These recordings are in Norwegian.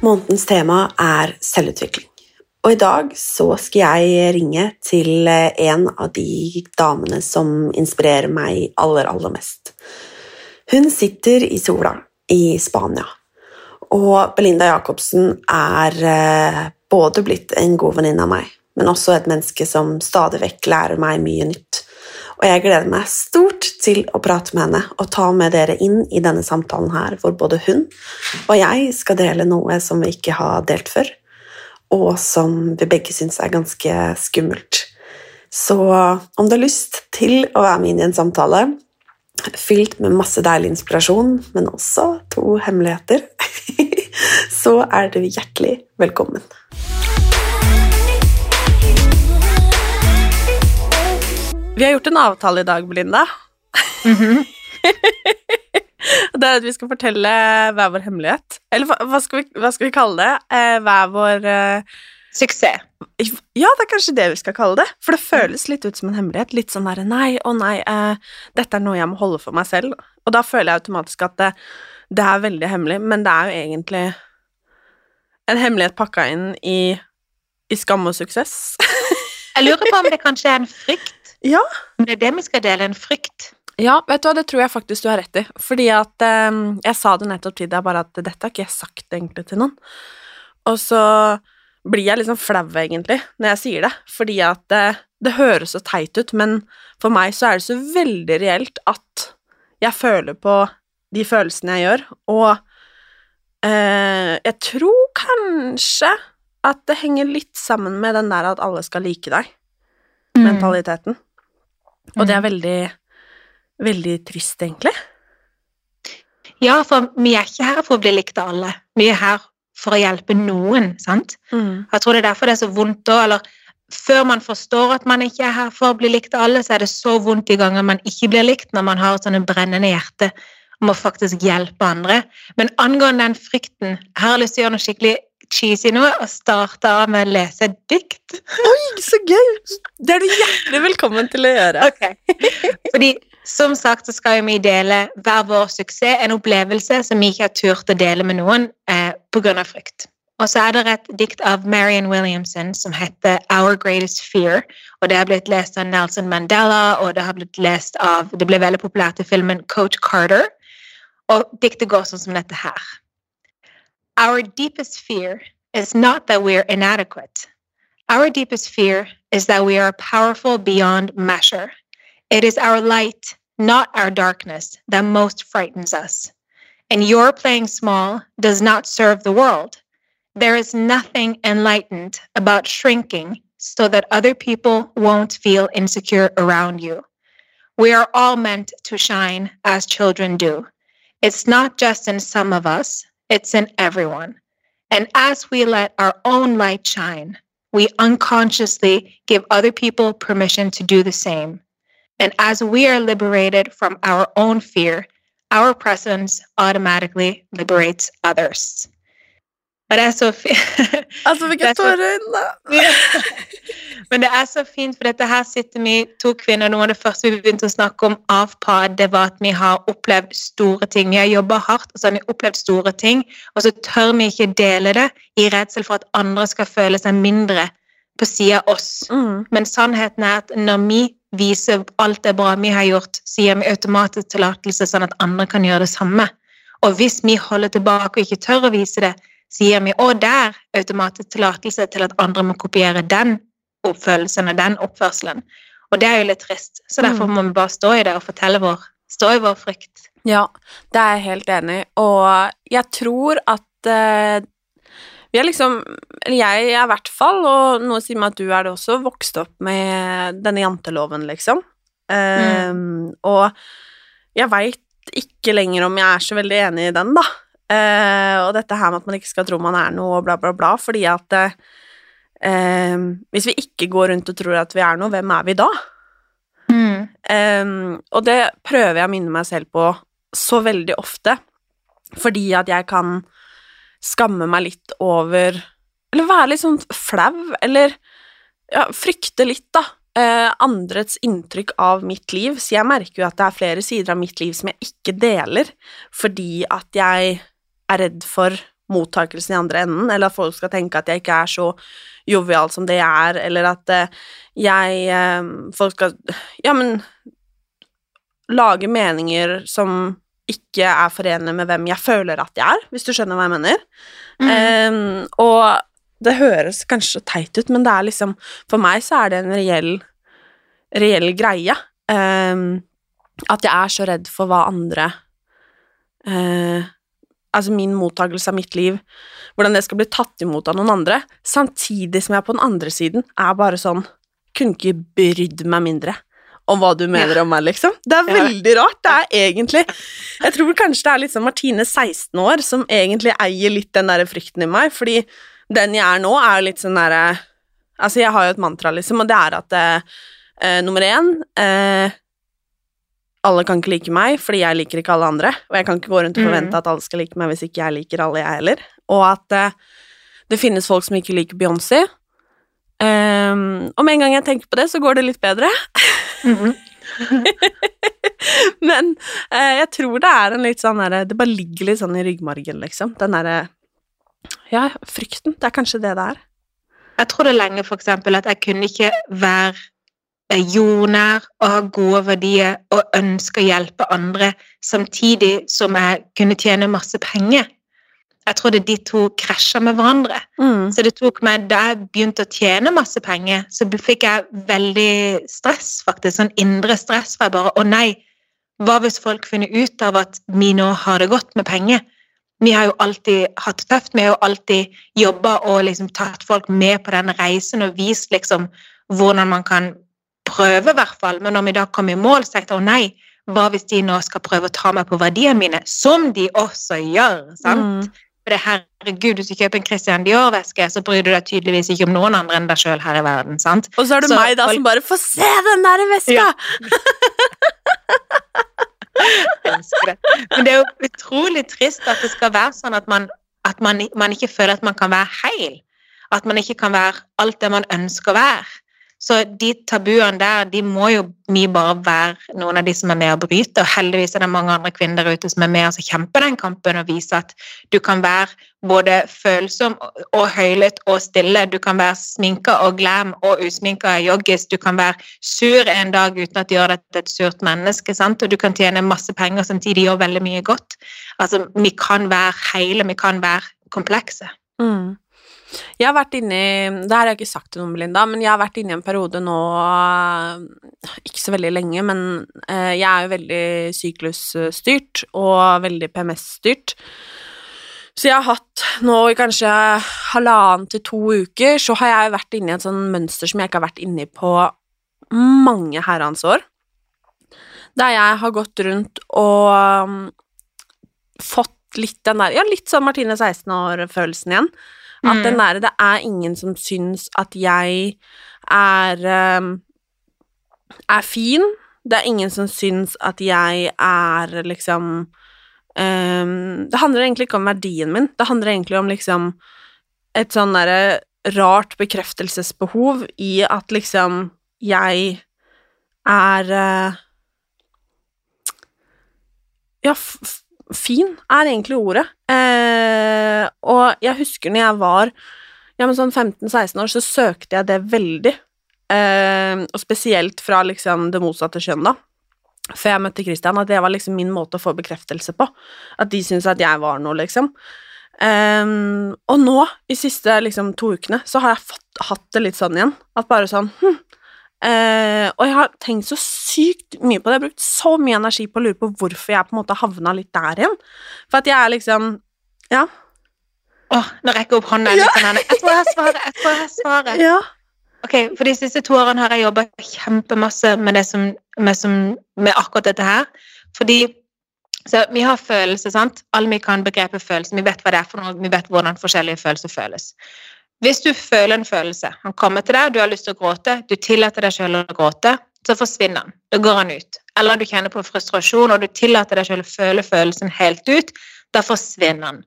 Månedens tema er selvutvikling. Og i dag så skal jeg ringe til eh, en av de damene som inspirerer meg aller, aller mest. Hun sitter i sola i Spania, og Belinda Jacobsen er eh, både blitt en god venninne av meg, men også et menneske som stadig vekk lærer meg mye nytt. Og jeg gleder meg stort til å prate med henne og ta med dere inn i denne samtalen her, hvor både hun og jeg skal dele noe som vi ikke har delt før, og som vi begge syns er ganske skummelt. Så om du har lyst til å være med inn i en samtale fylt med masse deilig inspirasjon, men også to hemmeligheter, så er du hjertelig velkommen. Vi har gjort en avtale i dag, Belinda. det er at vi skal fortelle hver vår hemmelighet. Eller hva, skal, vi, hva skal vi kalle det? Eh, hver vår uh... Suksess. Ja, det er kanskje det vi skal kalle det. For det føles litt ut som en hemmelighet. Litt sånn derre nei, å nei, uh, dette er noe jeg må holde for meg selv. Og da føler jeg automatisk at det, det er veldig hemmelig, men det er jo egentlig en hemmelighet pakka inn i, i skam og suksess. Jeg lurer på om det kanskje er en frykt. Ja. Men det er det vi skal dele, en frykt. Ja, vet du hva, det tror jeg faktisk du har rett i. Fordi at eh, Jeg sa det nettopp til deg, bare at dette har ikke jeg sagt egentlig til noen. Og så blir jeg liksom flau, egentlig, når jeg sier det. Fordi at eh, det høres så teit ut, men for meg så er det så veldig reelt at jeg føler på de følelsene jeg gjør, og eh, jeg tror kanskje at det henger litt sammen med den der at alle skal like deg, mentaliteten. Og det er veldig veldig trist, egentlig. Ja, for vi er ikke her for å bli likt av alle. Vi er her for å hjelpe noen, sant? Jeg tror det er derfor det er så vondt òg, eller før man forstår at man ikke er her for å bli likt av alle, så er det så vondt de ganger man ikke blir likt, når man har et sånne brennende hjerte om å faktisk hjelpe andre. Men angående den frykten, her har jeg lyst til å gjøre noe skikkelig cheesy nå, og starte av med å lese et dikt. Oi, så gøy! Det er du hjertelig velkommen til å gjøre. Ok. Fordi som sagt så skal vi dele hver vår suksess, en opplevelse som vi ikke har turt å dele med noen eh, pga. frykt. Og så er det et dikt av Marian Williamson som heter Our Greatest Fear. Og det har blitt lest av Nelson Mandela, og det har blitt lest av Det ble veldig populært i filmen Coach Carter. Og diktet går sånn som dette her. Our deepest fear is not that we are inadequate. Our deepest fear is that we are powerful beyond measure. It is our light, not our darkness, that most frightens us. And your playing small does not serve the world. There is nothing enlightened about shrinking so that other people won't feel insecure around you. We are all meant to shine as children do. It's not just in some of us, it's in everyone. And as we let our own light shine, we unconsciously give other people permission to do the same. And as we are liberated from our own fear, our presence automatically liberates others. Og det er så fint. Altså, fikk jeg tårer i øynene. Men det er så fint, for dette her sitter vi to kvinner. Noe av det første vi begynte å snakke om av PAD, det var at vi har opplevd store ting. Vi har jobba hardt, og så har vi opplevd store ting, og så tør vi ikke dele det i redsel for at andre skal føle seg mindre på sida av oss. Mm. Men sannheten er at når vi viser alt det bra vi har gjort, så gir vi automatisk tillatelse sånn at andre kan gjøre det samme. Og hvis vi holder tilbake og ikke tør å vise det, gir vi òg der automatisk tillatelse til at andre må kopiere den oppfølelsen og den oppførselen. Og det er jo litt trist. Så derfor Mm. må vi bare stå i det og fortelle vår, stå i vår frykt. Ja, det er jeg helt enig i, og jeg tror at eh, vi er liksom jeg er i hvert fall, og noe sier meg at du er det også, vokst opp med denne janteloven, liksom. Eh, Og jeg veit ikke lenger om jeg er så veldig enig i den, da. Eh, og dette her med at man ikke skal tro man er noe, og bla, bla, bla, fordi at eh, Hvis vi ikke går rundt og tror at vi er noe, hvem er vi da? Ehm, og det prøver jeg å minne meg selv på så veldig ofte, fordi at jeg kan skamme meg litt over Eller være litt sånn flau, eller ja, frykte litt, da. Uh, andrets inntrykk av mitt liv, så jeg merker jo at det er flere sider av mitt liv som jeg ikke deler, fordi at jeg er redd for mottakelsen i andre enden, eller at folk skal tenke at jeg ikke er så jovial som det jeg er, eller at eh, jeg eh, Folk skal Ja, men lage meninger som ikke er forenlig med hvem jeg føler at jeg er, hvis du skjønner hva jeg mener. Em, og det høres kanskje teit ut, men det er liksom For meg så er det en reell, reell greie. Um, at jeg er så redd for hva andre eh, Altså min mottakelse av mitt liv, hvordan det skal bli tatt imot av noen andre, samtidig som jeg på den andre siden er bare sånn Kunne ikke brydd meg mindre om hva du mener om meg, liksom. Det er Ja. veldig rart. Det er egentlig Jeg tror kanskje det er litt sånn Martine 16 år som egentlig eier litt den derre frykten i meg, fordi den jeg er nå, er litt sånn derre Altså, jeg har jo et mantra, liksom, og det er at eh, eh, nummer én eh, alle kan ikke like meg, fordi jeg liker ikke alle andre, og jeg kan ikke gå rundt og forvente Mm. at alle skal like meg hvis ikke jeg liker alle, jeg heller. Og at eh, det finnes folk som ikke liker Beyoncé. Um, og med en gang jeg tenker på det, så går det litt bedre. Mm. Men eh, jeg tror det er en litt sånn derre Det bare ligger litt sånn i ryggmargen, liksom. Den derre Ja, frykten. Det er kanskje det det er. Jeg tror det lenge for eksempel at jeg kunne ikke være eh, jordnær og har gode verdier og ønsker å hjelpe andre samtidig som jeg kunne tjene masse penger. Jeg trodde de to krasja med hverandre. Mm. Så det tok meg, Da jeg begynte å tjene masse penger, så fikk jeg veldig stress, faktisk. Sånn indre stress. For jeg bare Å nei, hva hvis folk finner ut av at vi nå har det godt med penger? Vi har jo alltid hatt det tøft. Vi har jo alltid jobba og liksom tatt folk med på den reisen og vist liksom hvordan man kan prøve, i hvert fall. Men når vi da kom i mål, så tenkte jeg å nei, hva hvis de nå skal prøve å ta meg på verdiene mine? Som de også gjør, sant? Mm. For det, herregud, hvis du kjøper en Christian Dior-veske, så bryr du deg tydeligvis ikke om noen andre enn deg sjøl her i verden, sant? Og så er det Så meg da som bare Få se den der veska! Ja. Jeg elsker det. Men det er jo utrolig trist at det skal være sånn at man, at man, man ikke føler at man kan være heil. At man ikke kan være alt det man ønsker å være. Så de tabuene der, de må jo vi bare være noen av de som er med og bryte. Og heldigvis er det mange andre kvinner der ute som er med og kjemper den kampen og viser at du kan være både følsom og høylytt og stille. Du kan være sminka og glam og usminka joggis. Du kan være sur en dag uten at det gjør deg til et surt menneske. sant? Og du kan tjene masse penger samtidig gjøre veldig mye godt. Altså, Vi kan være hele, vi kan være komplekse. Mm. Jeg har vært inne i Det her har jeg ikke sagt til noen, Belinda, men jeg har vært inne i en periode nå eh, Ikke så veldig lenge, men eh, jeg er jo veldig syklusstyrt og veldig PMS-styrt. Så jeg har hatt nå i kanskje halvannen til to uker, så har jeg vært inne i et sånn mønster som jeg ikke har vært inne i på mange herrens år. Der jeg har gått rundt og um, fått litt den der Ja, litt sånn Martine 16 år-følelsen igjen. At Mm. den derre Det er ingen som syns at jeg er um, er fin. Det er ingen som syns at jeg er liksom um, Det handler egentlig ikke om verdien min. Det handler egentlig om liksom et sånn derre rart bekreftelsesbehov i at liksom jeg er uh, Ja, fin er egentlig ordet. Eh, og jeg husker når jeg var ja, men sånn 15-16 år så søkte jeg det veldig. Eh, og spesielt fra liksom det motsatte kjønn, da. Før jeg møtte Christian, at det var liksom min måte å få bekreftelse på. At de syntes at jeg var noe, liksom. Um, og nå, i siste liksom, to ukene, så har jeg fått, hatt det litt sånn igjen. At bare sånn hm. Uh, Og jeg har tenkt så sykt mye på det. Jeg har brukt så mye energi på å lure på hvorfor jeg på en måte havna litt der igjen. For at jeg er liksom Ja. Åh, nå rekker jeg opp hånda. Ja. Jeg tror jeg har svaret. Jeg tror jeg har svaret. Ja. Ok, For de siste to årene har jeg jobba kjempemasse med, det som, med, som, med akkurat dette her. Fordi så vi har følelser, sant. Alle vi kan begrepet følelser. Vi vet hva det er for noe, vi vet hvordan forskjellige følelser føles. Hvis du føler en følelse, han kommer til deg, du har lyst til å gråte, du tillater deg selv å gråte, så forsvinner han. Da går han ut. Eller du kjenner på frustrasjon, og du tillater deg selv å føle følelsen helt ut, da forsvinner han.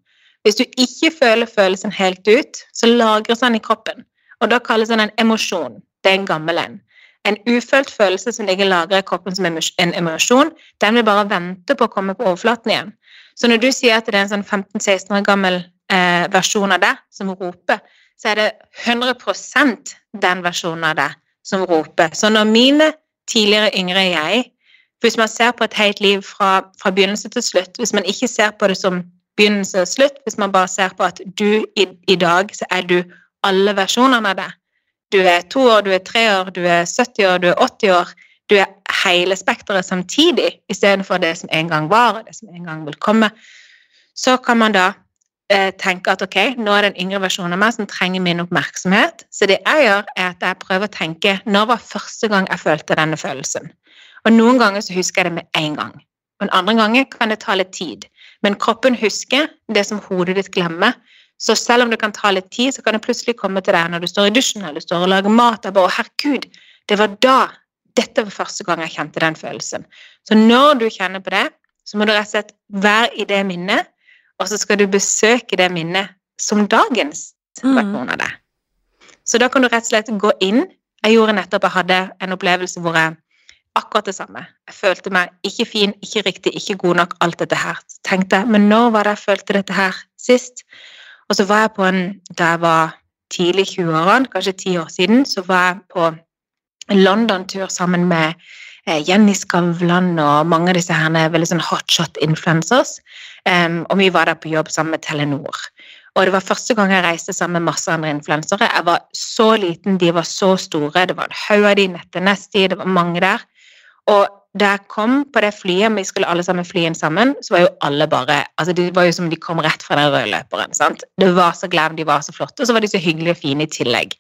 Hvis du ikke føler følelsen helt ut, så lagres han i kroppen. Og da kalles den en emosjon. Det er en gammel en. En ufølt følelse som ligger lagret i kroppen som en emosjon, den vil bare vente på å komme på overflaten igjen. Så når du sier at det er en sånn 15-16 år gammel eh, versjon av deg som roper, så er det 100% den versjonen av deg som roper. Så når mine tidligere yngre jeg Hvis man ser på et helt liv fra, fra begynnelse til slutt, hvis man ikke ser på det som begynnelse og slutt, hvis man bare ser på at du i, i dag så er du alle versjonene av deg. Du er to år, du er tre år, du er 70 år, du er 80 år. Du er hele spekteret samtidig istedenfor det som en gang var, og det som en gang vil komme. Så kan man da tenke at ok, nå er det en yngre versjon av meg som trenger min oppmerksomhet. Så det jeg gjør, er at jeg prøver å tenke når var første gang jeg følte denne følelsen? Og noen ganger så husker jeg det med en gang. Og andre ganger kan det ta litt tid. Men kroppen husker det som hodet ditt glemmer. Så selv om det kan ta litt tid, så kan det plutselig komme til deg når du står i dusjen eller du står og lager mat. og bare, herregud, det var da Dette var første gang jeg kjente den følelsen. Så når du kjenner på det, så må du rett og slett være i det minnet, og så skal du besøke det minnet som dagens mm. versjon av det. Så da kan du rett og slett gå inn. Jeg gjorde nettopp Jeg hadde en opplevelse hvor jeg akkurat det samme. Jeg følte meg ikke fin, ikke riktig, ikke god nok, alt dette her. Tenkte jeg, men når var det jeg følte dette her sist? Og så var jeg på en Da jeg var tidlig i 20-årene, kanskje ti år siden, så var jeg på en London-tur sammen med eh, Jenny Skavlan og mange av disse herne veldig sånn hotshot influencers. Um, og vi var der på jobb sammen med Telenor. Og det var første gang jeg reiste sammen med masse andre influensere. Jeg var så liten, de var så store. Det var en haug av de, Nette Nesti, det var mange der. Og da jeg kom på det flyet, vi skulle alle sammen fly inn sammen, så var jo alle bare altså Det var jo som de kom rett fra den røde løperen. sant? Det var så glad, de var så flotte, og så var de så hyggelige og fine i tillegg.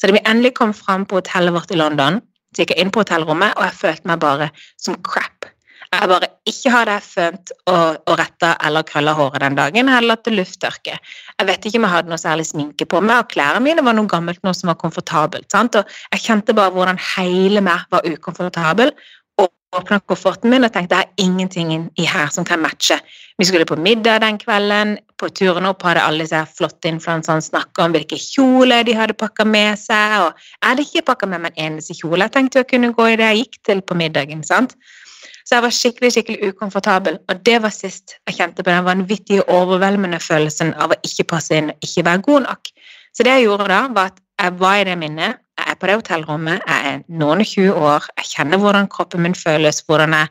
Så da vi endelig kom fram på hotellet vårt i London, så gikk jeg inn på hotellrommet, og jeg følte meg bare som crap. Jeg bare ikke hadde fønt og, og retta eller krølla håret den dagen, heller til lufttørke. Jeg vet ikke om jeg hadde noe særlig sminke på meg, og klærne mine var noe gammelt, noe som var komfortabelt. sant? Og jeg kjente bare hvordan hele meg var ukomfortabel, åpna kofferten min og tenkte det er ingenting i her som kan matche. Vi skulle på middag den kvelden. På turen opp hadde alle disse flotte influenserne snakka om hvilke kjoler de hadde pakka med seg. Og jeg hadde ikke pakka med meg en eneste kjole. Jeg tenkte jeg kunne gå i det jeg gikk til på middagen. sant? Så jeg var skikkelig skikkelig ukomfortabel, og det var sist jeg kjente på den vanvittige, overveldende følelsen av å ikke passe inn, og ikke være god nok. Så det jeg gjorde da, var at jeg var i det minnet jeg er på det hotellrommet, jeg er noen og 20 år, jeg kjenner hvordan kroppen min føles, hvordan jeg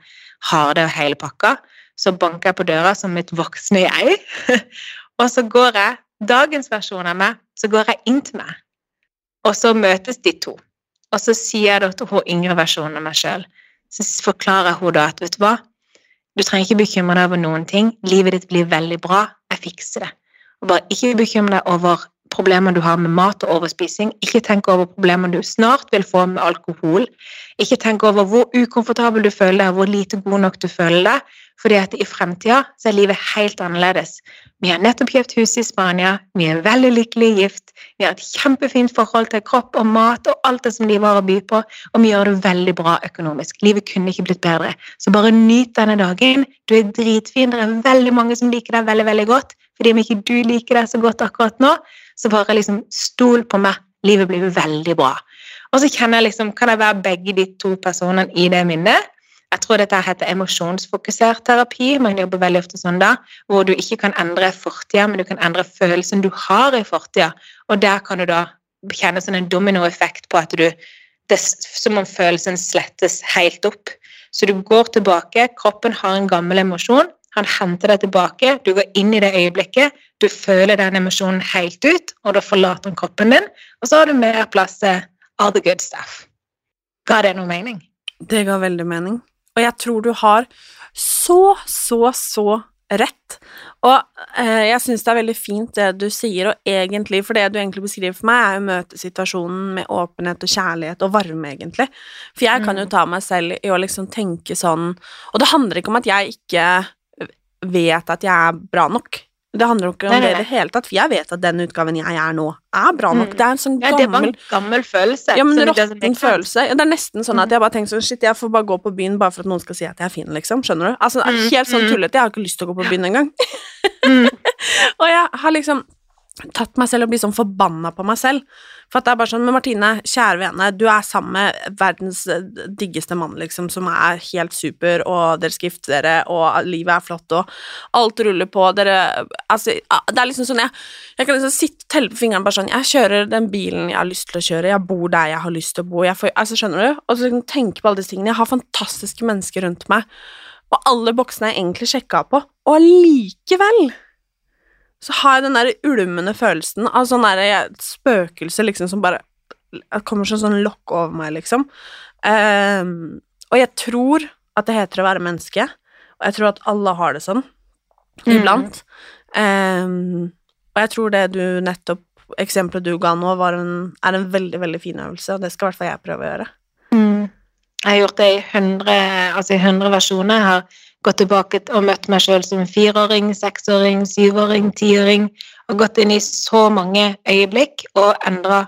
har det og hele pakka. Så banker jeg på døra som mitt voksne jeg, og så går jeg, dagens versjon av meg, så går jeg inn til meg. Og så møtes de to. Og så sier jeg da til hun yngre versjonen av meg sjøl, så forklarer henne da at vet du hva, du trenger ikke bekymre deg over noen ting, livet ditt blir veldig bra, jeg fikser det. Og bare ikke bekymre deg over problemer du har med mat og overspising. Ikke tenk over problemer du snart vil få med alkohol. Ikke tenk over hvor ukomfortabel du føler deg, hvor lite god nok du føler deg. fordi at i fremtida så er livet helt annerledes. Vi har nettopp kjøpt hus i Spania, vi er veldig lykkelig gift, vi har et kjempefint forhold til kropp og mat og alt det som livet har å by på, og vi gjør det veldig bra økonomisk. Livet kunne ikke blitt bedre. Så bare nyt denne dagen. Du er dritfin, det er veldig mange som liker deg veldig, veldig godt. Fordi om ikke du liker deg så godt akkurat nå, så bare liksom stol på meg. Livet blir veldig bra. Og så kjenner jeg liksom, kan jeg være begge de to personene i det minnet. Jeg tror dette heter emosjonsfokusert terapi. Man jobber veldig ofte sånn da, hvor du ikke kan endre fortida, men du kan endre følelsen du har i fortida. Og der kan du da kjenne sånn en dominoeffekt på at du det, Som om følelsen slettes helt opp. Så du går tilbake, kroppen har en gammel emosjon, han henter deg tilbake, du går inn i det øyeblikket, du føler den emosjonen helt ut, og da forlater han kroppen din, og så har du mer plass til all the good stuff. Ga det noe mening? Det ga veldig mening. Og jeg tror du har så, så, så rett. Og eh, jeg syns det er veldig fint det du sier, og egentlig, for det du egentlig beskriver for meg, er å møte situasjonen med åpenhet og kjærlighet og varme, egentlig. For jeg kan jo mm. ta meg selv i å liksom tenke sånn Og det handler ikke om at jeg ikke vet at jeg er bra nok. Det handler jo ikke om det i det hele tatt, for jeg vet at den utgaven jeg er nå, er bra nok. Mm. Det er en sånn gammel ja, Det var en gammel følelse. Ja, men råtten følelse. Ja, det er nesten sånn at mm. jeg bare tenker sånn Shit, jeg får bare gå på byen bare for at noen skal si at jeg er fin, liksom. Skjønner du? Altså, mm, helt sånn tullete. Jeg har ikke lyst til å gå på byen engang. og jeg har liksom tatt meg selv og blitt sånn forbanna på meg selv. For at det er bare sånn Men Martine, kjære vene, du er sammen med verdens eh, diggeste mann, liksom, som er helt super, og dere skal gifte dere, og livet er flott, og alt ruller på, dere Altså, det er liksom sånn Jeg, jeg kan liksom sitte og telle på fingrene bare sånn Jeg kjører den bilen jeg har lyst til å kjøre, jeg bor der jeg har lyst til å bo, jeg får Altså, skjønner du? Og så liksom tenke på alle disse tingene. Jeg har fantastiske mennesker rundt meg, og alle boksene jeg egentlig sjekka på, og allikevel så har jeg den der ulmende følelsen av sånn derre spøkelse liksom som bare kommer som sånn lokk over meg, liksom. Um, og jeg tror at det heter å være menneske, og jeg tror at alle har det sånn iblant. Mm. Um, og jeg tror det du nettopp Eksempelet du ga nå, en, er en veldig, veldig fin øvelse, og det skal i hvert fall jeg prøve å gjøre. Mm. Jeg har gjort det i 100, altså i 100 versjoner. Jeg har gått tilbake og møtt meg sjøl som fireåring, seksåring, syvåring, tiåring. Og gått inn i så mange øyeblikk og endra,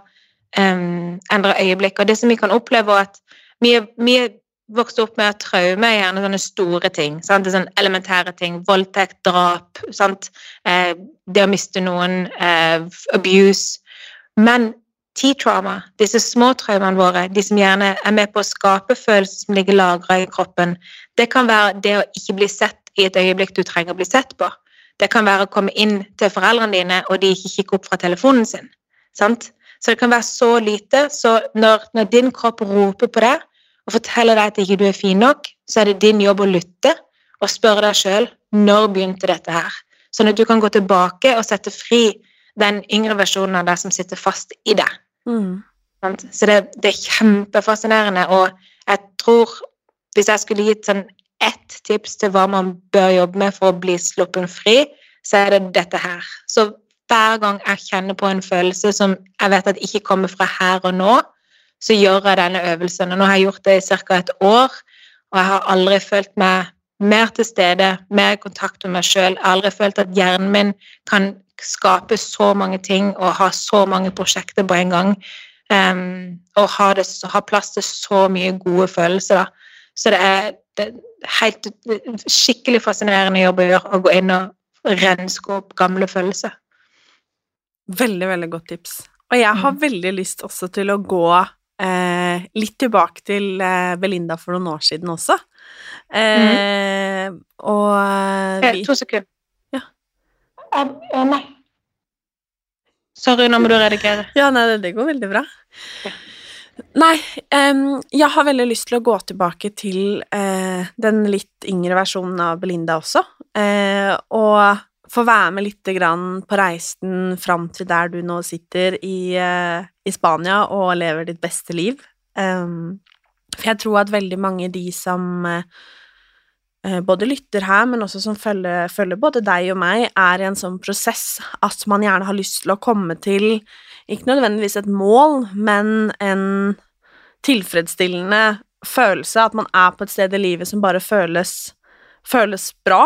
um, øyeblikk. Og det som vi kan oppleve, er at vi, er vokste opp med traume, gjerne sånne store ting. Sant? Det er sånne elementære ting. Voldtekt, drap, eh, det å miste noen, eh, abuse. Men T-trauma, disse små traumene våre, de som gjerne er med på å skape følelser som ligger lagra i kroppen, det kan være det å ikke bli sett i et øyeblikk du trenger å bli sett på. Det kan være å komme inn til foreldrene dine, og de ikke kikker opp fra telefonen sin. Sant? Så det kan være så lite. Så når, når, din kropp roper på deg og forteller deg at ikke du er fin nok, så er det din jobb å lytte og spørre deg sjøl når begynte dette her? Sånn at du kan gå tilbake og sette fri den yngre versjonen av deg som sitter fast i det. Mm. Så det, det, er kjempefascinerende, og jeg tror Hvis jeg skulle gitt sånn ett tips til hva man bør jobbe med for å bli sluppen fri, så er det dette her. Så hver gang jeg kjenner på en følelse som jeg vet at ikke kommer fra her og nå, så gjør jeg denne øvelsen. Og nå har jeg gjort det i ca. et år, og jeg har aldri følt meg mer til stede, mer kontakt med meg sjøl. Aldri følt at hjernen min kan skape så mange ting og ha så mange prosjekter på en gang. Um, og ha, det, ha, plass til så mye gode følelser. Da. Så det er, det er helt skikkelig fascinerende jobb å gjøre å gå inn og renske opp gamle følelser. Veldig, veldig godt tips. Og jeg har mm. veldig lyst også til å gå eh, litt tilbake til eh, Belinda for noen år siden også. Eh, mm. Og eh, vi... To sekunder. Uh, nei. Sorry, nå må du redigere. Ja, nei, det går veldig bra. Ja. Nei, um, jeg har veldig lyst til å gå tilbake til uh, den litt yngre versjonen av Belinda også, uh, og få være med lite grann på reisen fram til der du nå sitter i, uh, i Spania og lever ditt beste liv. Um, for jeg tror at veldig mange de som Eh, både lytter her, men også som følger, følger, både deg og meg, er i en sånn prosess at man gjerne har lyst til å komme til ikke nødvendigvis et mål, men en tilfredsstillende følelse, at man er på et sted i livet som bare føles, føles bra.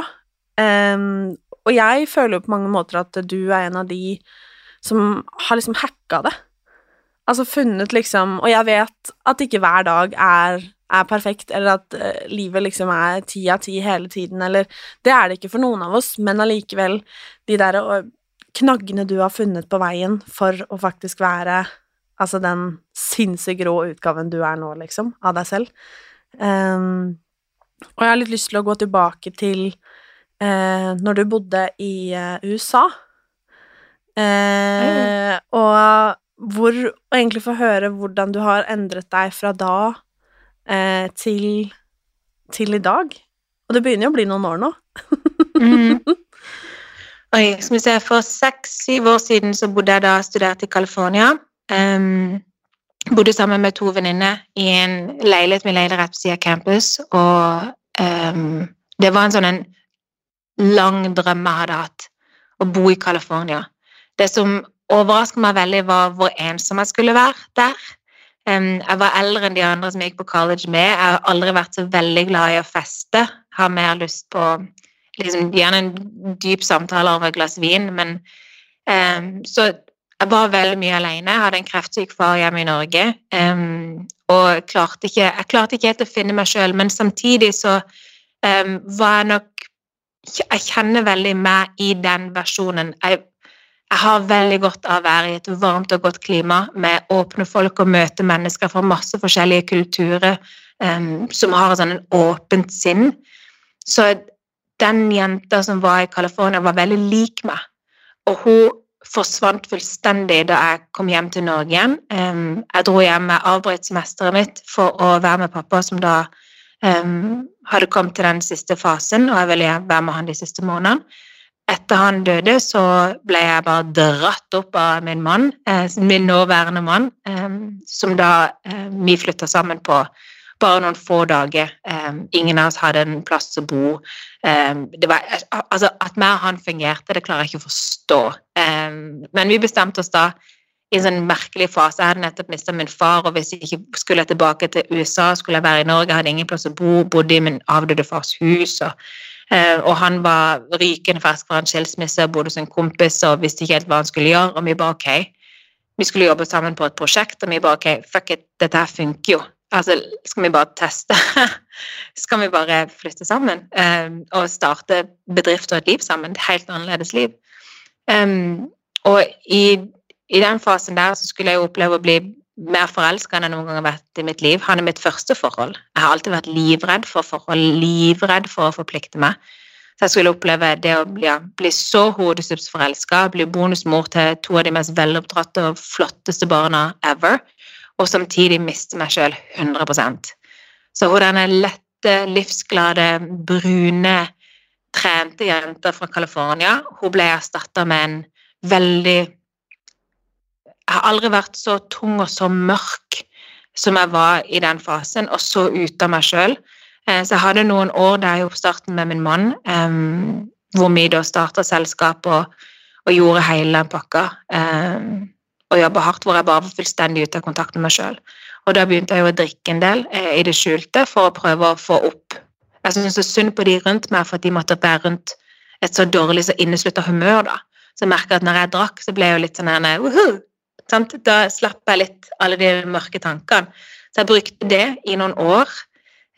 Um, og jeg føler jo på mange måter at du er en av de som har liksom hacka det. Altså funnet liksom Og jeg vet at ikke hver dag er er perfekt, eller at uh, livet liksom er ti av ti hele tiden, eller Det er det ikke for noen av oss, men allikevel, de der uh, knaggene du har funnet på veien for å faktisk være altså den sinnssykt grå utgaven du er nå, liksom, av deg selv. Um, Og jeg har litt lyst til å gå tilbake til uh, når du bodde i eh, USA. mm. og hvor Og egentlig få høre hvordan du har endret deg fra da eh, til til i dag. Og det begynner jo å bli noen år nå. Mm. Oi, skal vi se, For seks-syv år siden så bodde jeg da studert studerte i California. Um, bodde sammen med to venninner i en leilighet vi leide rett ved siden av campus. Og um, det var en sånn en lang drøm jeg hadde hatt, å bo i California. Det som overrasket meg veldig, var hvor ensom jeg skulle være der. Um, jeg var eldre enn de andre som jeg gikk på college med. Jeg har aldri vært så veldig glad i å feste. Har mer lyst på liksom, gjerne en dyp samtale over et glass vin, men um, Så jeg var veldig mye alene. Jeg hadde en kreftsyk far hjemme i Norge. Um, og klarte, ikke, jeg klarte ikke helt å finne meg sjøl, men samtidig så var jeg nok Jeg kjenner veldig meg i den versjonen. Jeg jeg har veldig godt av å være i et varmt og godt klima med åpne folk og møte mennesker fra masse forskjellige kulturer um, som har sånn en åpent sinn. Så den jenta som var i California, var veldig lik meg. Og hun forsvant fullstendig da jeg kom hjem til Norge igjen. Um, jeg dro hjem, jeg avbrøt semesteret mitt for å være med pappa, som da um, hadde kommet til den siste fasen, og jeg ville være med han de siste månedene etter han døde, så ble jeg bare dratt opp av min mann, eh, min nåværende mann, eh, som da eh, vi flytta sammen på bare noen få dager. ingen av oss hadde en plass å bo. var, altså, at meg og han fungerte, det klarer jeg ikke å forstå. men vi bestemte oss da i en sånn merkelig fase. Jeg hadde nettopp mista min far, og hvis jeg ikke skulle tilbake til USA, skulle jeg være i Norge, jeg hadde ingen plass å bo, bodde i min avdøde fars hus. og og han var rykende fersk fra en skilsmisse, bodde hos en kompis og visste ikke helt hva han skulle gjøre. Og vi bare ok. Vi skulle jobbe sammen på et prosjekt, og vi bare ok, fuck it, dette her funker jo. Altså, skal vi bare teste? skal vi bare flytte sammen um, og starte bedrift og et liv sammen? Et helt annerledes liv. Um, og i, i, den fasen der så skulle jeg oppleve å bli mer forelska enn jeg noen gang har vært i mitt liv. Han er mitt første forhold. Jeg har alltid vært livredd for forhold, livredd for å forplikte meg. Så jeg skulle oppleve det å bli, ja, bli så hodestupsforelska, bli bonusmor til to av de mest veloppdratte og flotteste barna ever, og samtidig miste meg sjøl 100% Så hun denne lette, livsglade, brune, trente jenta fra California, hun ble erstatta med en veldig jeg har aldri vært så tung og så mørk som jeg var i den fasen, og så ute av meg sjøl. Eh, så jeg hadde noen år der i oppstarten med min mann, um, hvor vi da starta selskap og, og, gjorde hele den pakka. Um, og jobba hardt, hvor jeg bare var fullstendig ute av kontakt med meg sjøl. Og da begynte jeg jo å drikke en del eh, i det skjulte for å prøve å få opp Jeg syntes så synd på de rundt meg for at de måtte være rundt et så dårlig, så inneslutta humør, da. Så jeg merka at når jeg drakk, så ble jeg jo litt sånn her Sant? Da slapp jeg litt alle de mørke tankene. Så jeg brukte det i noen år,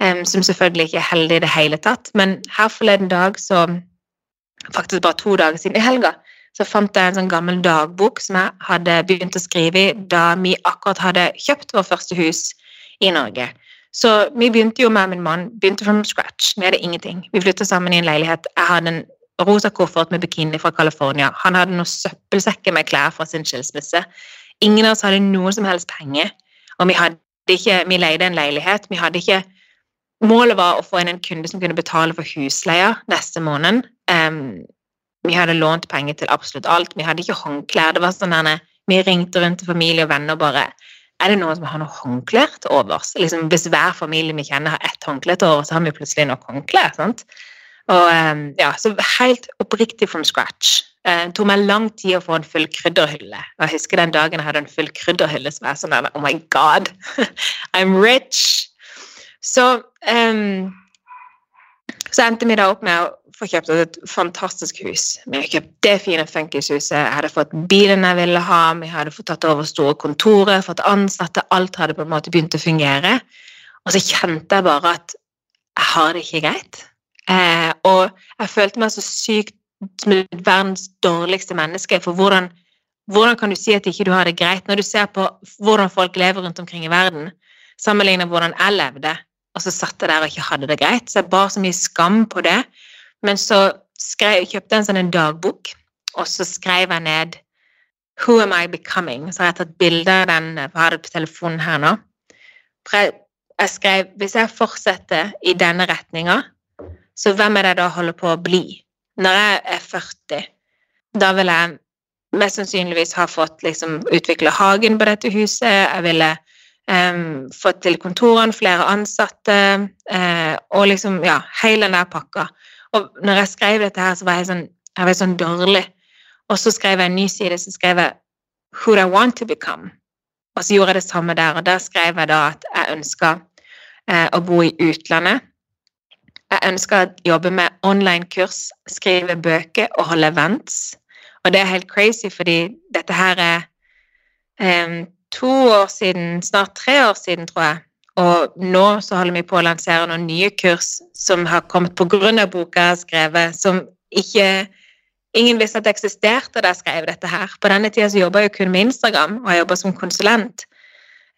um, som selvfølgelig ikke er heldig i det hele tatt. Men her forleden dag, så faktisk bare to dager siden i helga, så fant jeg en sånn gammel dagbok som jeg hadde begynt å skrive i da vi akkurat hadde kjøpt vårt første hus i Norge. Så vi begynte jo med min mann begynte from scratch. Vi hadde ingenting. Vi flytta sammen i en leilighet. Jeg hadde en rosa koffert med bikini fra California. Han hadde noen søppelsekker med klær fra sin skilsmisse. Ingen av oss hadde noen som helst penger. Og vi ikke Vi leide en leilighet. Vi hadde ikke Målet var å få inn en kunde som kunne betale for husleia neste måned. Um, vi hadde lånt penger til absolutt alt. Vi hadde ikke håndklær. Det var sånn denne, Vi ringte rundt til familie og venner og bare Er det noen som har noe håndklær til overs? Liksom, hvis hver familie vi kjenner, har ett håndkle til overs, så har vi plutselig nok håndklær. sant? Og um, ja, Så helt oppriktig from scratch. Eh, det tok meg lang tid å få en full krydderhylle. Og jeg husker den dagen jeg hadde en full krydderhylle som var sånn Oh my God! I'm rich! Så um, så endte vi da opp med å få kjøpt et fantastisk hus. Vi hadde kjøpt det fine funkishuset, jeg hadde fått bilen jeg ville ha, vi hadde fått tatt over store kontorer, fått ansatte, alt hadde på en måte begynt å fungere. Og så kjente jeg bare at jeg har det ikke greit. Eh, og jeg følte meg så sykt som verdens dårligste menneske. For hvordan, hvordan, kan du si at ikke du har det greit, når du ser på hvordan folk lever rundt omkring i verden, sammenlignet hvordan jeg levde? og så satt jeg der og ikke hadde det greit. Så jeg bar så mye skam på det. Men så skrev, kjøpte jeg en sånn en dagbok, og så skrev jeg ned Who am I becoming? Så har jeg tatt bilde av den. Jeg har det på telefonen her nå. Jeg, jeg skrev Hvis jeg fortsetter i denne retninga, så hvem er det jeg da holder på å bli? Når jeg er 40, da vil jeg mest sannsynligvis ha fått liksom utvikle hagen på dette huset. Jeg ville um, fått til kontorene, flere ansatte, uh, og liksom, ja, hele den der pakka. Og når jeg skrev dette her, så var jeg sånn, jeg var sånn dårlig. Og så skrev jeg en ny side, så skrev jeg Who do I want to become? Og så gjorde jeg det samme der, og der skrev jeg da at jeg ønska uh, å bo i utlandet. Jeg ønsker å jobbe med online-kurs, skrive bøker og holde events. Og det er helt crazy, fordi dette her er um, to år siden, snart tre år siden, tror jeg. Og nå så holder vi på å lansere noen nye kurs som har kommet av boka jeg har skrevet, som ikke Ingen visste at det eksisterte da jeg skrev dette her. På denne tida så jobba jeg kun med Instagram, og jeg jobba som konsulent.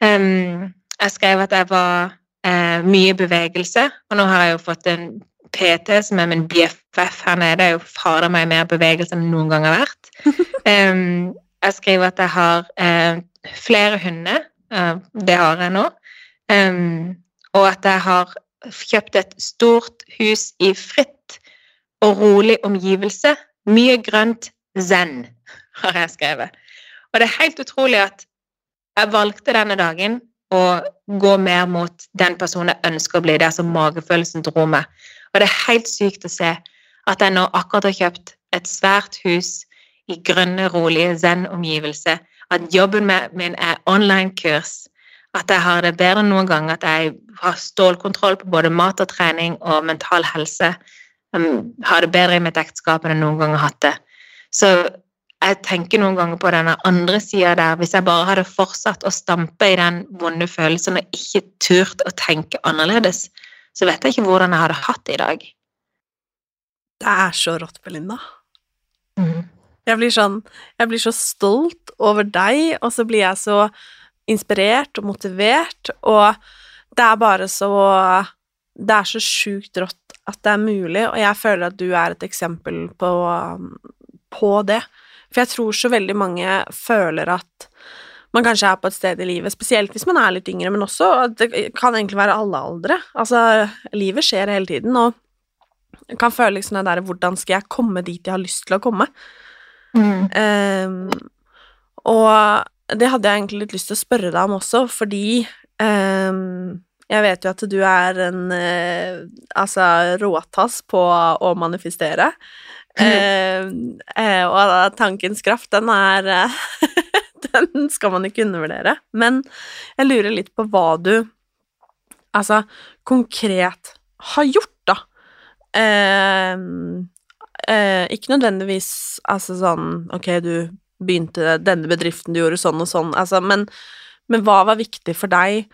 Um, jeg skrev at jeg var uh, mye bevegelse, og nå har jeg jo fått en PT som er min BFF her nede. Det er jo fader meg mer bevegelse enn noen gang har vært. Um, jeg skriver at jeg har eh, flere hunder. Uh, det har jeg nå. Um, og at jeg har kjøpt et stort hus i fritt og rolig omgivelse mye grønt zen, har jeg skrevet. Og det er helt utrolig at jeg valgte denne dagen å gå mer mot den personen jeg ønsker å bli. Det er som magefølelsen dro meg. Og det er helt sykt å se at jeg nå akkurat har kjøpt et svært hus i grønne, rolige zen-omgivelser. At jobben min er online-kurs. At jeg har det bedre enn noen gang. At jeg har stålkontroll på både mat og trening og mental helse har det bedre i mitt ekteskap enn jeg noen gang har hatt det. Så jeg tenker noen ganger på denne andre sida der. Hvis jeg bare hadde fortsatt å stampe i den vonde følelsen og ikke turt å tenke annerledes, så vet jeg ikke hvordan jeg hadde hatt det i dag. Det er så rått, Belinda. Mm. Jeg blir sånn Jeg blir så stolt over deg, og så blir jeg så inspirert og motivert, og det er bare så Det er så sjukt rått at det er mulig, og jeg føler at du er et eksempel på, på det. For jeg tror så veldig mange føler at man kanskje er på et sted i livet, spesielt hvis man er litt yngre, men også at det kan egentlig være alle aldre. Altså, livet skjer hele tiden, og jeg kan føle liksom det der Hvordan skal jeg komme dit jeg har lyst til å komme? Mm. Um, og det hadde jeg egentlig litt lyst til å spørre deg om også, fordi um, jeg vet jo at du er en eh, altså råtass på å manifestere. Eh, eh, og tankens kraft, den er eh, Den skal man ikke undervurdere. Men jeg lurer litt på hva du altså konkret har gjort, da. Eh, eh, ikke nødvendigvis altså sånn Ok, du begynte denne bedriften, du gjorde sånn og sånn, altså, men, men hva var viktig for deg?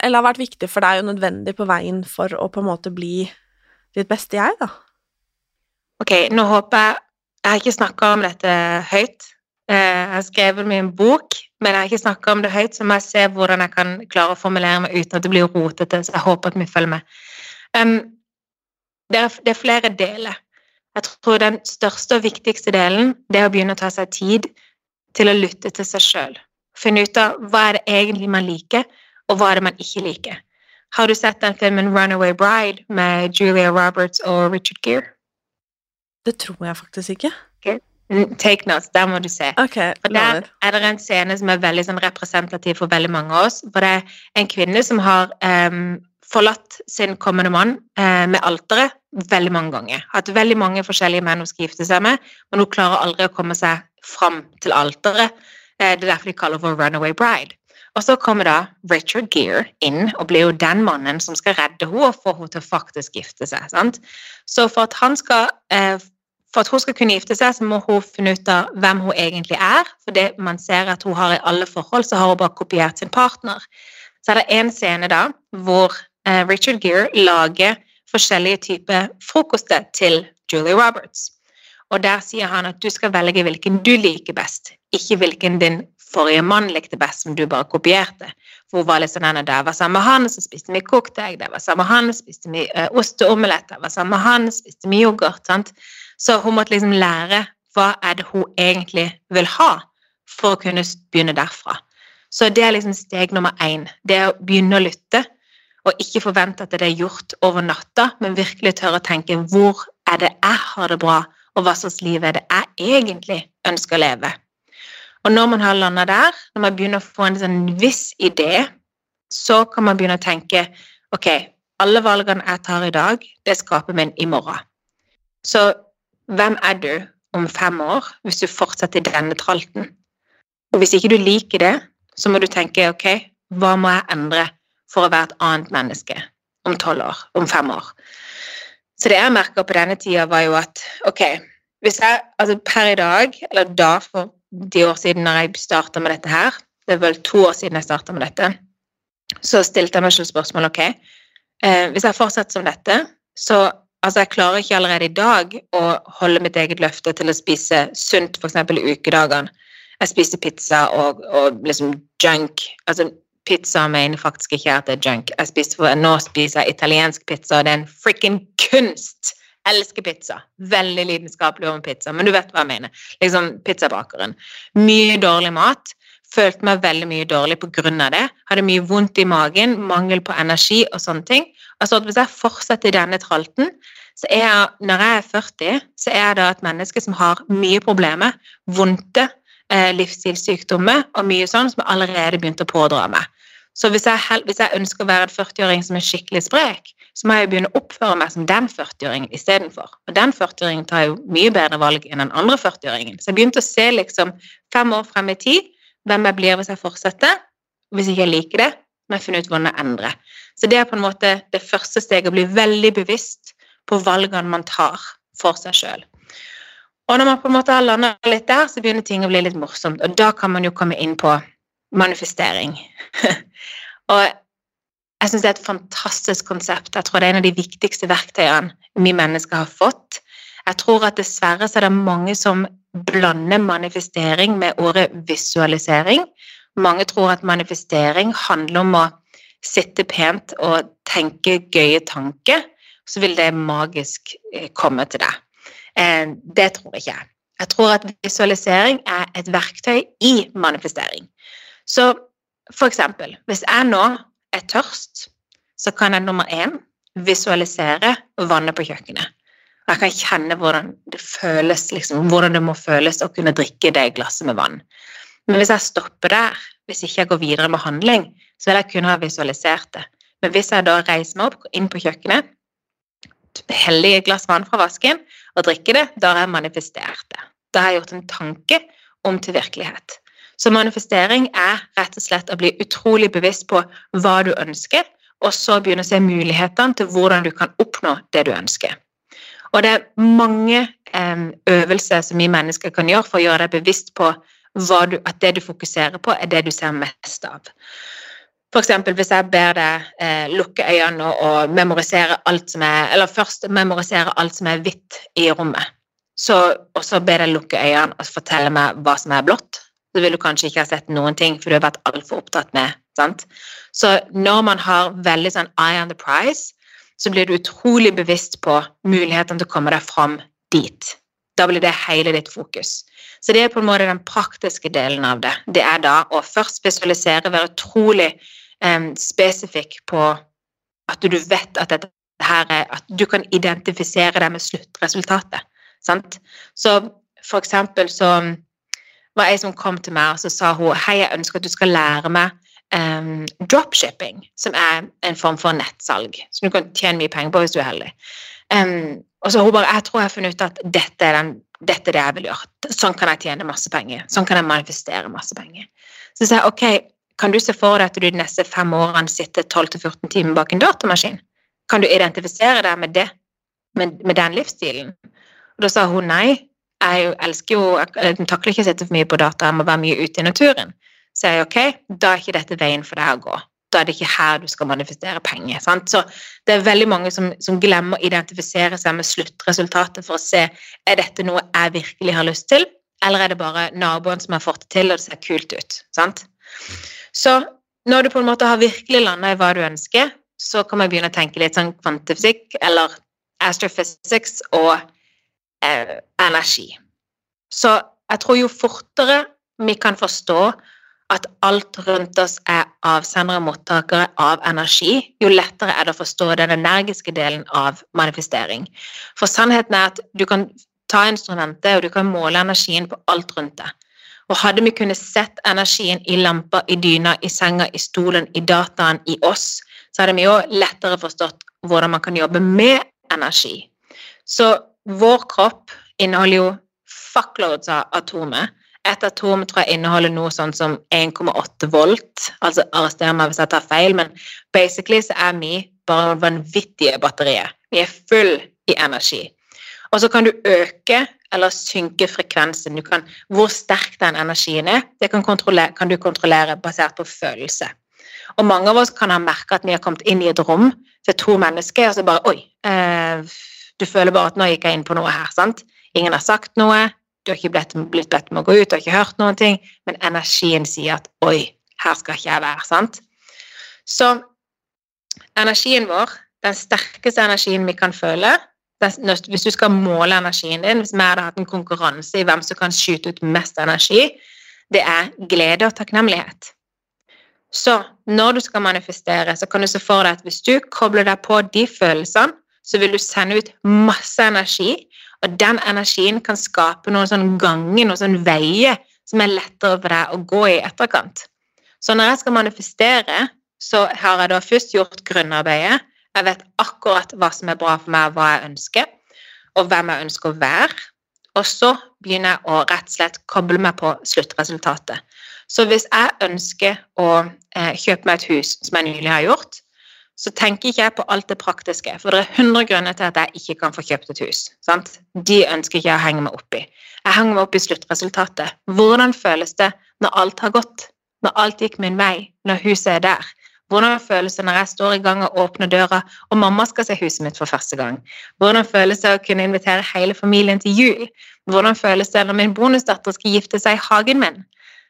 eller har vært viktig for deg og nødvendig på veien for å på en måte bli ditt beste jeg, da? Ok, nå håper jeg Jeg har ikke snakka om dette høyt. Eh, jeg har skrevet min bok, men jeg har ikke snakka om det høyt, så må jeg se hvordan jeg kan klare å formulere meg uten at det blir rotete. Så jeg håper at vi følger med. Um, det, er, det er flere deler. Jeg tror den største og viktigste delen det er å begynne å ta seg tid til å lytte til seg sjøl. Finne ut av hva er det egentlig man liker, og hva er det man ikke liker. Har du sett den filmen Runaway Bride med Julia Roberts og Richard Gere? Det tror jeg faktisk ikke. Okay. Mm, take notes, der må du se. Okay, for Der er det en scene som er veldig sånn, representativ for veldig mange av oss. For det er en kvinne som har um, forlatt sin kommende mann uh, med alteret veldig mange ganger. Hatt veldig mange forskjellige menn hun skal gifte seg med, men hun klarer aldri å komme seg fram til alteret. Uh, det er derfor de kaller for Runaway Bride. Og så kommer da Richard Gere inn og blir jo den mannen som skal redde henne og få henne til å faktisk gifte seg. Sant? Så for at, han skal, eh, for at, hun skal kunne gifte seg, så må hun finne ut av hvem hun egentlig er. For det man ser at hun har i alle forhold, så har hun bare kopiert sin partner. Så er det en scene da hvor eh, Richard Gere lager forskjellige typer frokoster til Julie Roberts. Og der sier han at du skal velge hvilken du liker best, ikke hvilken din forrige mann likte best, som du bare kopierte. For hun var litt sånn der var sammen med han, så spiste vi kokt egg. der var sammen med han, spiste vi eh, og omelett. Da var sammen med han, spiste vi yoghurt. sant? Så hun måtte liksom lære hva er det hun egentlig vil ha, for å kunne begynne derfra. Så det er liksom steg nummer én. Det er å begynne å lytte, og ikke forvente at det er gjort over natta, men virkelig tørre å tenke hvor er det jeg har det bra, og hva slags liv er det jeg egentlig ønsker å leve. Og når man har landa der, når man begynner å få en sånn viss idé, så kan man begynne å tenke ok, alle valgene jeg tar i dag, det skaper min i morgen. Så hvem er du om fem år hvis du fortsetter i denne tralten? Og hvis ikke du liker det, så må du tenke ok, hva må jeg endre for å være et annet menneske om tolv år, om fem år? Så det jeg merka på denne tida, var jo at ok, hvis jeg altså per i dag, eller da for de år siden når jeg starta med dette her, det er vel to år siden jeg starta med dette, så stilte jeg meg selv spørsmål ok, eh, hvis jeg fortsetter som dette, så altså jeg klarer ikke allerede i dag å holde mitt eget løfte til å spise sunt f.eks. i ukedagene. Jeg spiser pizza og, og liksom junk. Altså Pizza mener faktisk ikke at det er junk. Jeg spiser for, nå spiser jeg italiensk pizza, og det er en frikken kunst! Jeg elsker pizza. Veldig lidenskapelig over pizza, men du vet hva jeg mener. Liksom pizzabakeren. Mye dårlig mat. Følte meg veldig mye dårlig på grunn av det. Hadde mye vondt i magen, mangel på energi og sånne ting. Altså at Hvis jeg fortsetter i denne tralten, så er jeg, når jeg er 40, så er jeg da et menneske som har mye problemer, vondte eh, livsstilssykdommer og mye sånn som jeg allerede begynte å pådra meg. Så hvis jeg, hvis jeg ønsker å være en 40-åring som er skikkelig sprek, så må jeg begynne å oppføre meg som den 40-åringen istedenfor. Og den 40-åringen tar jo mye bedre valg enn den andre 40-åringen. Så jeg begynte å se liksom fem år frem i tid hvem jeg blir hvis jeg fortsetter. Hvis ikke jeg liker det, må jeg finne ut hvordan jeg endrer. Så det er på en måte det første steget, å bli veldig bevisst på valgene man tar for seg sjøl. Og når man på en måte har landa litt der, så begynner ting å bli litt morsomt. Og da kan man jo komme inn på manifestering. og jeg syns det er et fantastisk konsept. Jeg tror det er en av de viktigste verktøyene vi mennesker har fått. Jeg tror at dessverre så er det mange som blander manifestering med ordet visualisering. Mange tror at manifestering handler om å sitte pent og tenke gøye tanker, så vil det magisk eh, komme til deg. Eh, det tror jeg ikke. Jeg tror at visualisering er et verktøy i manifestering. Så for eksempel, hvis jeg nå er tørst, så kan jeg nummer én visualisere vannet på kjøkkenet. Jeg kan kjenne hvordan det føles, liksom, hvordan det må føles å kunne drikke det glasset med vann. Men hvis jeg stopper der, hvis ikke jeg går videre med handling, så vil jeg kunne ha visualisert det. Men hvis jeg da reiser meg opp, inn på kjøkkenet, heller et glass vann fra vasken og drikker det, da har jeg manifestert det. Da har jeg gjort en tanke om til virkelighet. Så manifestering er rett og slett å bli utrolig bevisst på hva du ønsker, og så begynne å se mulighetene til hvordan du kan oppnå det du ønsker. Og det er mange um, øvelser som vi mennesker kan gjøre for å gjøre deg bevisst på du, at det du fokuserer på, er det du ser mest av. Eksempel hvis jeg ber deg eh, lukke øynene og, memorisere alt som er Eller først memorisere alt som er hvitt i rommet. Så, og så ber deg lukke øynene og fortelle meg hva som er blått. Så vil du kanskje ikke ha sett noen ting, for du har vært altfor opptatt med sant? Så når man har veldig sånn eye on the prize, så blir du utrolig bevisst på mulighetene til å komme deg fram dit. Da blir det hele ditt fokus. Så det er på en måte den praktiske delen av det. Det er da å først spesialisere, være utrolig um, spesifikk på at du vet at dette her er At du kan identifisere deg med sluttresultatet. Sant? Så for eksempel så var ei som kom til meg og så sa hun, hei, jeg ønsker at du skal lære meg um, dropshipping, som er en form for nettsalg. Som du kan tjene mye penger på hvis du er heldig. Um, og så hun bare Jeg tror jeg har funnet ut at dette er, den, dette er det jeg vil gjøre. Sånn kan jeg tjene masse penger. Sånn kan jeg manifestere masse penger. Så sa jeg ok, kan du se for deg at du de neste fem årene sitter 12-14 timer bak en datamaskin? Kan du identifisere deg med det, med, med den livsstilen? Og da sa hun nei. Jeg elsker jo, jeg takler ikke å sitte for mye på data, jeg må være mye ute i naturen. Så jeg ok, da er ikke dette veien for deg å gå da er det ikke her du skal manifestere penger. Sant? Så det er veldig mange som, som, glemmer å identifisere seg med sluttresultatet for å se er dette noe jeg virkelig har lyst til, eller er det bare naboen som har fått det til, og det ser kult ut? Sant? Så når du på en måte har virkelig landa i hva du ønsker, så kan man begynne å tenke litt sånn kvantefysikk eller astrophysics og eh, energi. Så jeg tror jo fortere vi kan forstå at alt rundt oss er avsendere og mottakere av energi, jo lettere er det å forstå den energiske delen av manifestering. For sannheten er at du kan ta instrumentet, og du kan måle energien på alt rundt deg. Og hadde vi kunnet sett energien i lamper, i dyna, i senga, i stolen, i dataen, i oss, så hadde vi òg lettere forstått hvordan man kan jobbe med energi. Så vår kropp inneholder jo fuckloads av atomer. Et atom tror jeg inneholder noe sånn som 1,8 volt. Altså arrester meg hvis jeg tar feil, men basically så er vi bare vanvittige batterier. Vi er full i energi. Og så kan du øke eller synke frekvensen. Kan, hvor sterk den energien er, det kan, kan, du kontrollere basert på følelse. Og mange av oss kan ha merka at vi har kommet inn i et rom til to mennesker, og så bare Oi, eh, du føler bare at nå gikk jeg inn på noe her, sant? Ingen har sagt noe, du har ikke blitt, blitt bedt om å gå ut, du har ikke hørt noen ting, men energien sier at 'oi, her skal ikke jeg være'. sant? Så energien vår, den sterkeste energien vi kan føle Hvis du skal måle energien din, hvis vi hadde hatt en konkurranse i hvem som kan skyte ut mest energi, det er glede og takknemlighet. Så når du skal manifestere, så kan du se for deg at hvis du kobler deg på de følelsene, så vil du sende ut masse energi, og den energien kan skape noen sånn ganger, noen sånn veier, som er lettere for deg å gå i etterkant. Så når jeg skal manifestere, så har jeg da først gjort grunnarbeidet. Jeg vet akkurat hva som er bra for meg, hva jeg ønsker, og hvem jeg ønsker å være. Og så begynner jeg å rett og slett koble meg på sluttresultatet. Så hvis jeg ønsker å eh, kjøpe meg et hus, som jeg nylig har gjort, så tenker ikke jeg på alt det praktiske. For det er 100 grunner til at jeg ikke kan få kjøpt et hus. Sant? De ønsker ikke jeg å henge meg opp i. Jeg henger meg opp i sluttresultatet. Hvordan føles det når alt har gått? Når alt gikk min vei? Når huset er der? Hvordan føles det når jeg står i gang og åpner døra, og mamma skal se huset mitt for første gang? Hvordan føles det å kunne invitere hele familien til jul? Hvordan føles det når min bonusdatter skal gifte seg i hagen min?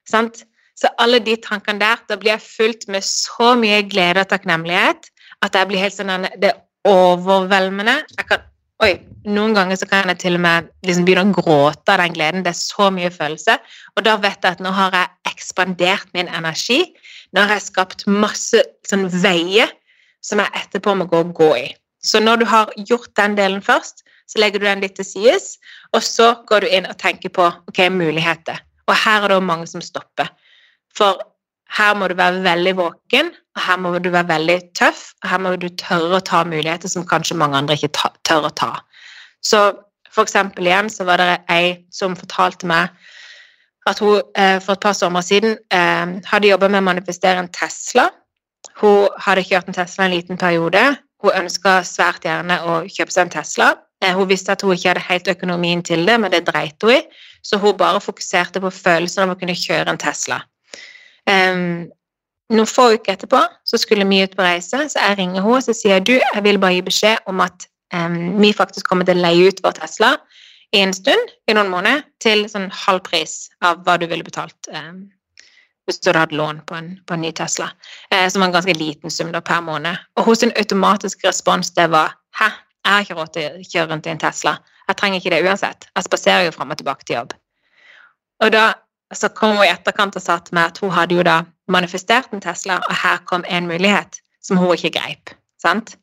Sant? Så alle de tankene der, da blir jeg fulgt med så mye glede og takknemlighet at jeg blir helt sånn Det er overveldende. Kan Oi, noen ganger så kan jeg til og med liksom begynne å gråte av den gleden. Det er så mye følelse. Og da vet jeg at nå har jeg ekspandert min energi. Nå har jeg skapt masse sånn veier som jeg etterpå må gå og gå i. Så når du har gjort den delen først, så legger du den litt til sides, og så går du inn og tenker på ok, muligheter. Og her er det mange som stopper. For her må du være veldig våken, og her må du være veldig tøff, og her må du tørre å ta muligheter som kanskje mange andre ikke tør å ta. Så for eksempel igjen så var det ei som fortalte meg at hun eh, for et par sommer siden eh, hadde jobba med å manifestere en Tesla. Hun hadde kjørt en Tesla en liten periode. Hun ønska svært gjerne å kjøpe seg en Tesla. Eh, hun visste at hun ikke hadde helt økonomien til det, men det dreit hun i, så hun bare fokuserte på følelsen av å kunne kjøre en Tesla. Um, noen få uker etterpå så skulle vi ut på reise, så jeg ringer henne og så sier du, jeg vil bare gi beskjed om at um, vi faktisk kommer til å leie ut vår Tesla i en stund, i noen måneder, til sånn halv pris av hva du ville betalt um, hvis du hadde lån på en, på en ny Tesla, uh, som var en ganske liten sum da, per måned. Og hos en automatisk respons det var hæ, jeg har ikke råd til å kjøre rundt i en Tesla. Jeg trenger ikke det uansett. Jeg spaserer jo fram og tilbake til jobb. Og da så kom hun i etterkant og sa til meg at hun hadde jo da manifestert en Tesla, og her kom en mulighet som hun ikke greip. sant?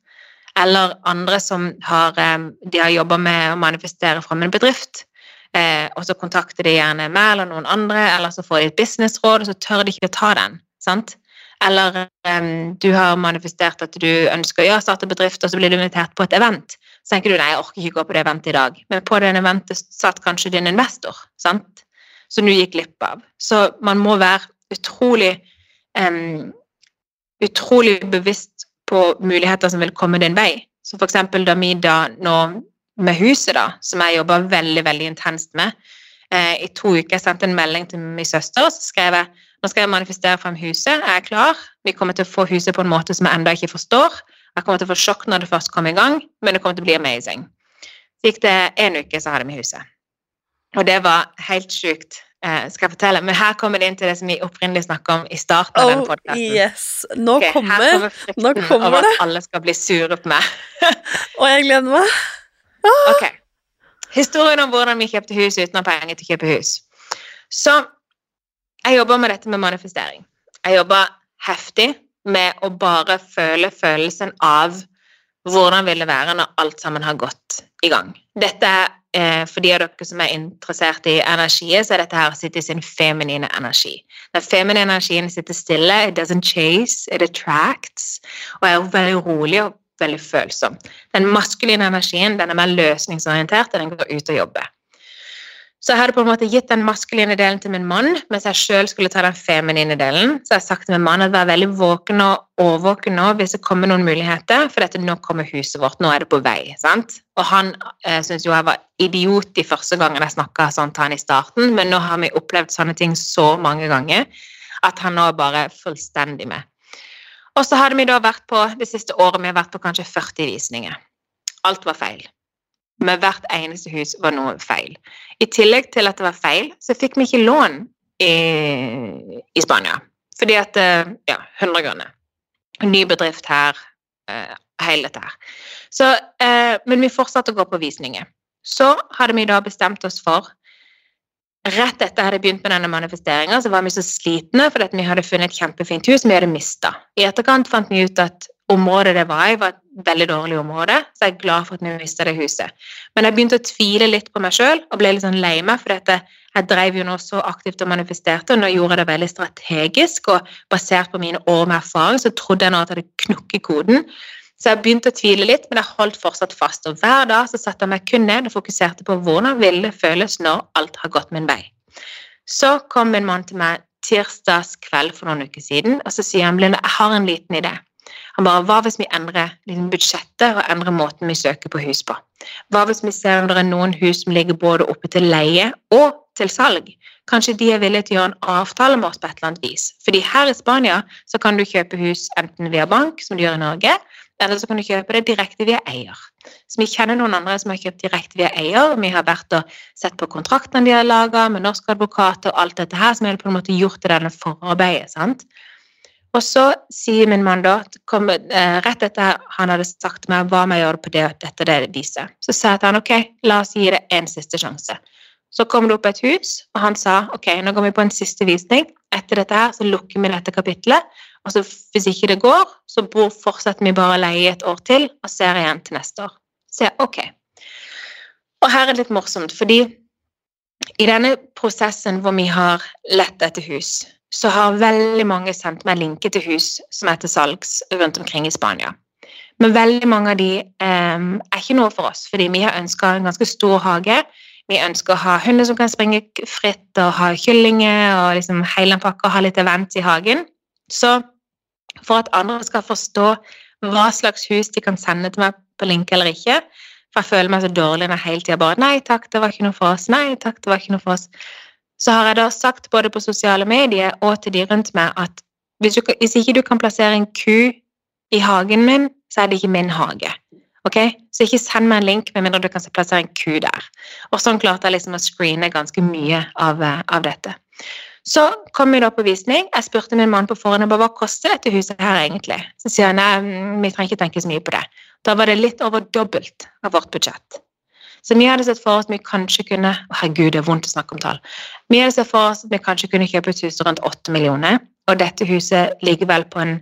Eller andre som har, eh, de har jobba med å manifestere fram en bedrift. Eh, og så kontakter de gjerne meg eller noen andre, eller så får de et businessråd, og så tør de ikke å ta den. sant? Eller eh, du har manifestert at du ønsker å ja, starte bedrift, og så blir du invitert på et event. Så tenker du nei, jeg orker ikke gå på det eventet i dag. Men på det eventet satt kanskje din investor. sant? Som du gikk glipp av. Så man må være utrolig um, utrolig bevisst på muligheter som vil komme din vei. Så for eksempel da vi da nå med huset, da, som jeg jobber veldig veldig intenst med eh, I to uker jeg sendte en melding til min søster og så skrev jeg nå skal jeg manifestere frem huset. Jeg er klar. Vi kommer til å få huset på en måte som jeg ennå ikke forstår. Jeg kommer til å få sjokk når det først kommer i gang, men det kommer til å bli amazing. Så gikk det en uke, så hadde vi huset. Og det var helt sjukt, eh, skal jeg fortelle. Men her kommer det inn til det som vi opprinnelig snakka om i starten av denne Oh, podkasten. yes. Nå her kommer kommer Nå frykten kommer over det. at alle skal bli sure på meg. Og jeg gleder meg. Ok. Historien om hvordan vi kjøpte hus uten å ha penger til å kjøpe hus. Så jeg jobber med dette med manifestering. Jeg jobber heftig med å bare føle følelsen av hvordan vil det være når alt sammen har gått i gang. Dette er For de av dere som er interessert i energi, så er dette her å sitte i sin feminine energi. Den feminine energien sitter stille, it doesn't chase, it attracts, og er veldig rolig og veldig følsom. Den maskuline energien den er mer løsningsorientert, og den går ut og jobber. Så jeg hadde på en måte gitt den maskuline delen til min mann, mens jeg sjøl skulle ta den feminine delen. Så jeg har sagt til min mann at vær veldig våken og årvåken nå hvis det kommer noen muligheter, for dette, nå kommer huset vårt, nå er det på vei. sant? Og han eh, syntes jo jeg var idiot de første gangene jeg snakka sånn til han i starten, men nå har vi opplevd sånne ting så mange ganger at han nå er bare fullstendig med. Og så hadde vi da vært på det siste året vi har vært på kanskje 40 visninger. Alt var feil. Med hvert eneste hus var noe feil. I tillegg til at det var feil, så fikk vi ikke lån i, i Spania. Fordi at eh, Ja, 100 kroner. Ny bedrift her. eh, Hele dette her. Så, eh, men vi fortsatte å gå på visninger. Så hadde vi da bestemt oss for Rett etter jeg hadde begynt med denne manifesteringa, så var vi så slitne fordi at vi hadde funnet et kjempefint hus vi hadde mista. I etterkant fant vi ut at området det var i, var et veldig dårlig område, så jeg er glad for at vi mista det huset. Men jeg begynte å tvile litt på meg sjøl og ble litt sånn lei meg, for dette, jeg drev jo nå så aktivt og manifesterte, og nå gjorde jeg det veldig strategisk, og basert på mine år med erfaring, så trodde jeg nå at jeg hadde knukket koden. Så jeg begynte å tvile litt, men jeg holdt fortsatt fast. Og hver dag så satte jeg meg kun ned og fokuserte på hvordan ville det føles når alt har gått min vei. Så kom min mann til meg tirsdags kveld for noen uker siden, og så sier han Blinde, jeg har en liten idé. Han bare, Hva hvis vi endrer liksom, budsjettet og endrer måten vi søker på hus på? Hva hvis vi ser om det er noen hus som ligger både oppe til leie og til salg? Kanskje de er villige til å gjøre en avtale med oss på et eller annet vis? Fordi her i Spania så kan du kjøpe hus enten via bank, som du gjør i Norge, eller så kan du kjøpe det direkte via eier. Så vi kjenner noen andre som har kjøpt direkte via eier, vi har vært og sett på kontraktene de har laga med norske advokater og alt dette her, som er på en måte gjort til denne forarbeidet. sant? Og så sier min mann da, kom, eh, rett etter han hadde sagt meg hva vi gjør på det, dette det viset, så sa jeg til han ok, la oss gi det en siste sjanse. Så kom det opp et hus, og han sa ok, nå går vi på en siste visning. Etter dette her så lukker vi dette kapitlet. Og så hvis ikke det går, så bor, fortsetter vi bare å leie et år til og ser igjen til neste år. Så jeg, ok. Og her er det litt morsomt, fordi i denne prosessen hvor vi har lett etter hus, så har veldig mange sendt meg linker til hus som er til salgs rundt omkring i Spania. Men veldig mange av de eh, er ikke noe for oss, fordi vi har ønska en ganske stor hage. Vi ønsker å ha hunder som kan springe fritt, og ha kyllinger og liksom hele den pakka, ha litt event i hagen. Så for at andre skal forstå hva slags hus de kan sende til meg på link eller ikke, for jeg føler meg så dårlig når jeg hele tida bare Nei takk, det var ikke noe for oss. Nei takk, det var ikke noe for oss. Så har jeg da sagt både på sosiale medier og til de rundt meg at hvis, du, hvis ikke du kan plassere en ku i hagen min, så er det ikke min hage. Ok? Så ikke send meg en link med mindre du kan plassere en ku der. Og sånn klarte jeg liksom å screene ganske mye av, av dette. Så kom vi da på visning. Jeg spurte min mann på forhånd hva koster dette huset her egentlig. Så sier han nei, vi trenger ikke tenke så mye på det. Da var det litt over dobbelt av vårt budsjett. Så vi hadde sett for oss at vi kanskje kunne å herregud, det er vondt å snakke om tall. Vi hadde sett for oss at vi kanskje kunne kjøpe et hus rundt 8 millioner, og dette huset ligger vel på en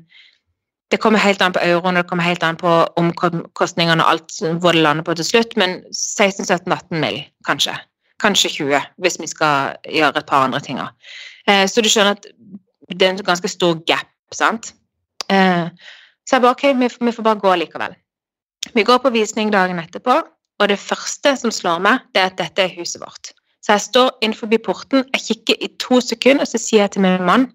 Det kommer helt an på euroen, og det kommer helt an på omkostningene og alt hvor det lander på til slutt, men 16-17-18 mill., kanskje. Kanskje 20, hvis vi skal gjøre et par andre ting. Eh, så du skjønner at det er en ganske stor gap, sant? Eh, så jeg bare ok, vi, får bare gå likevel. Vi går på visning dagen etterpå, og det første som slår meg, det er at dette er huset vårt. Så jeg står innenfor porten, jeg kikker i to sekunder, og så sier jeg til min mann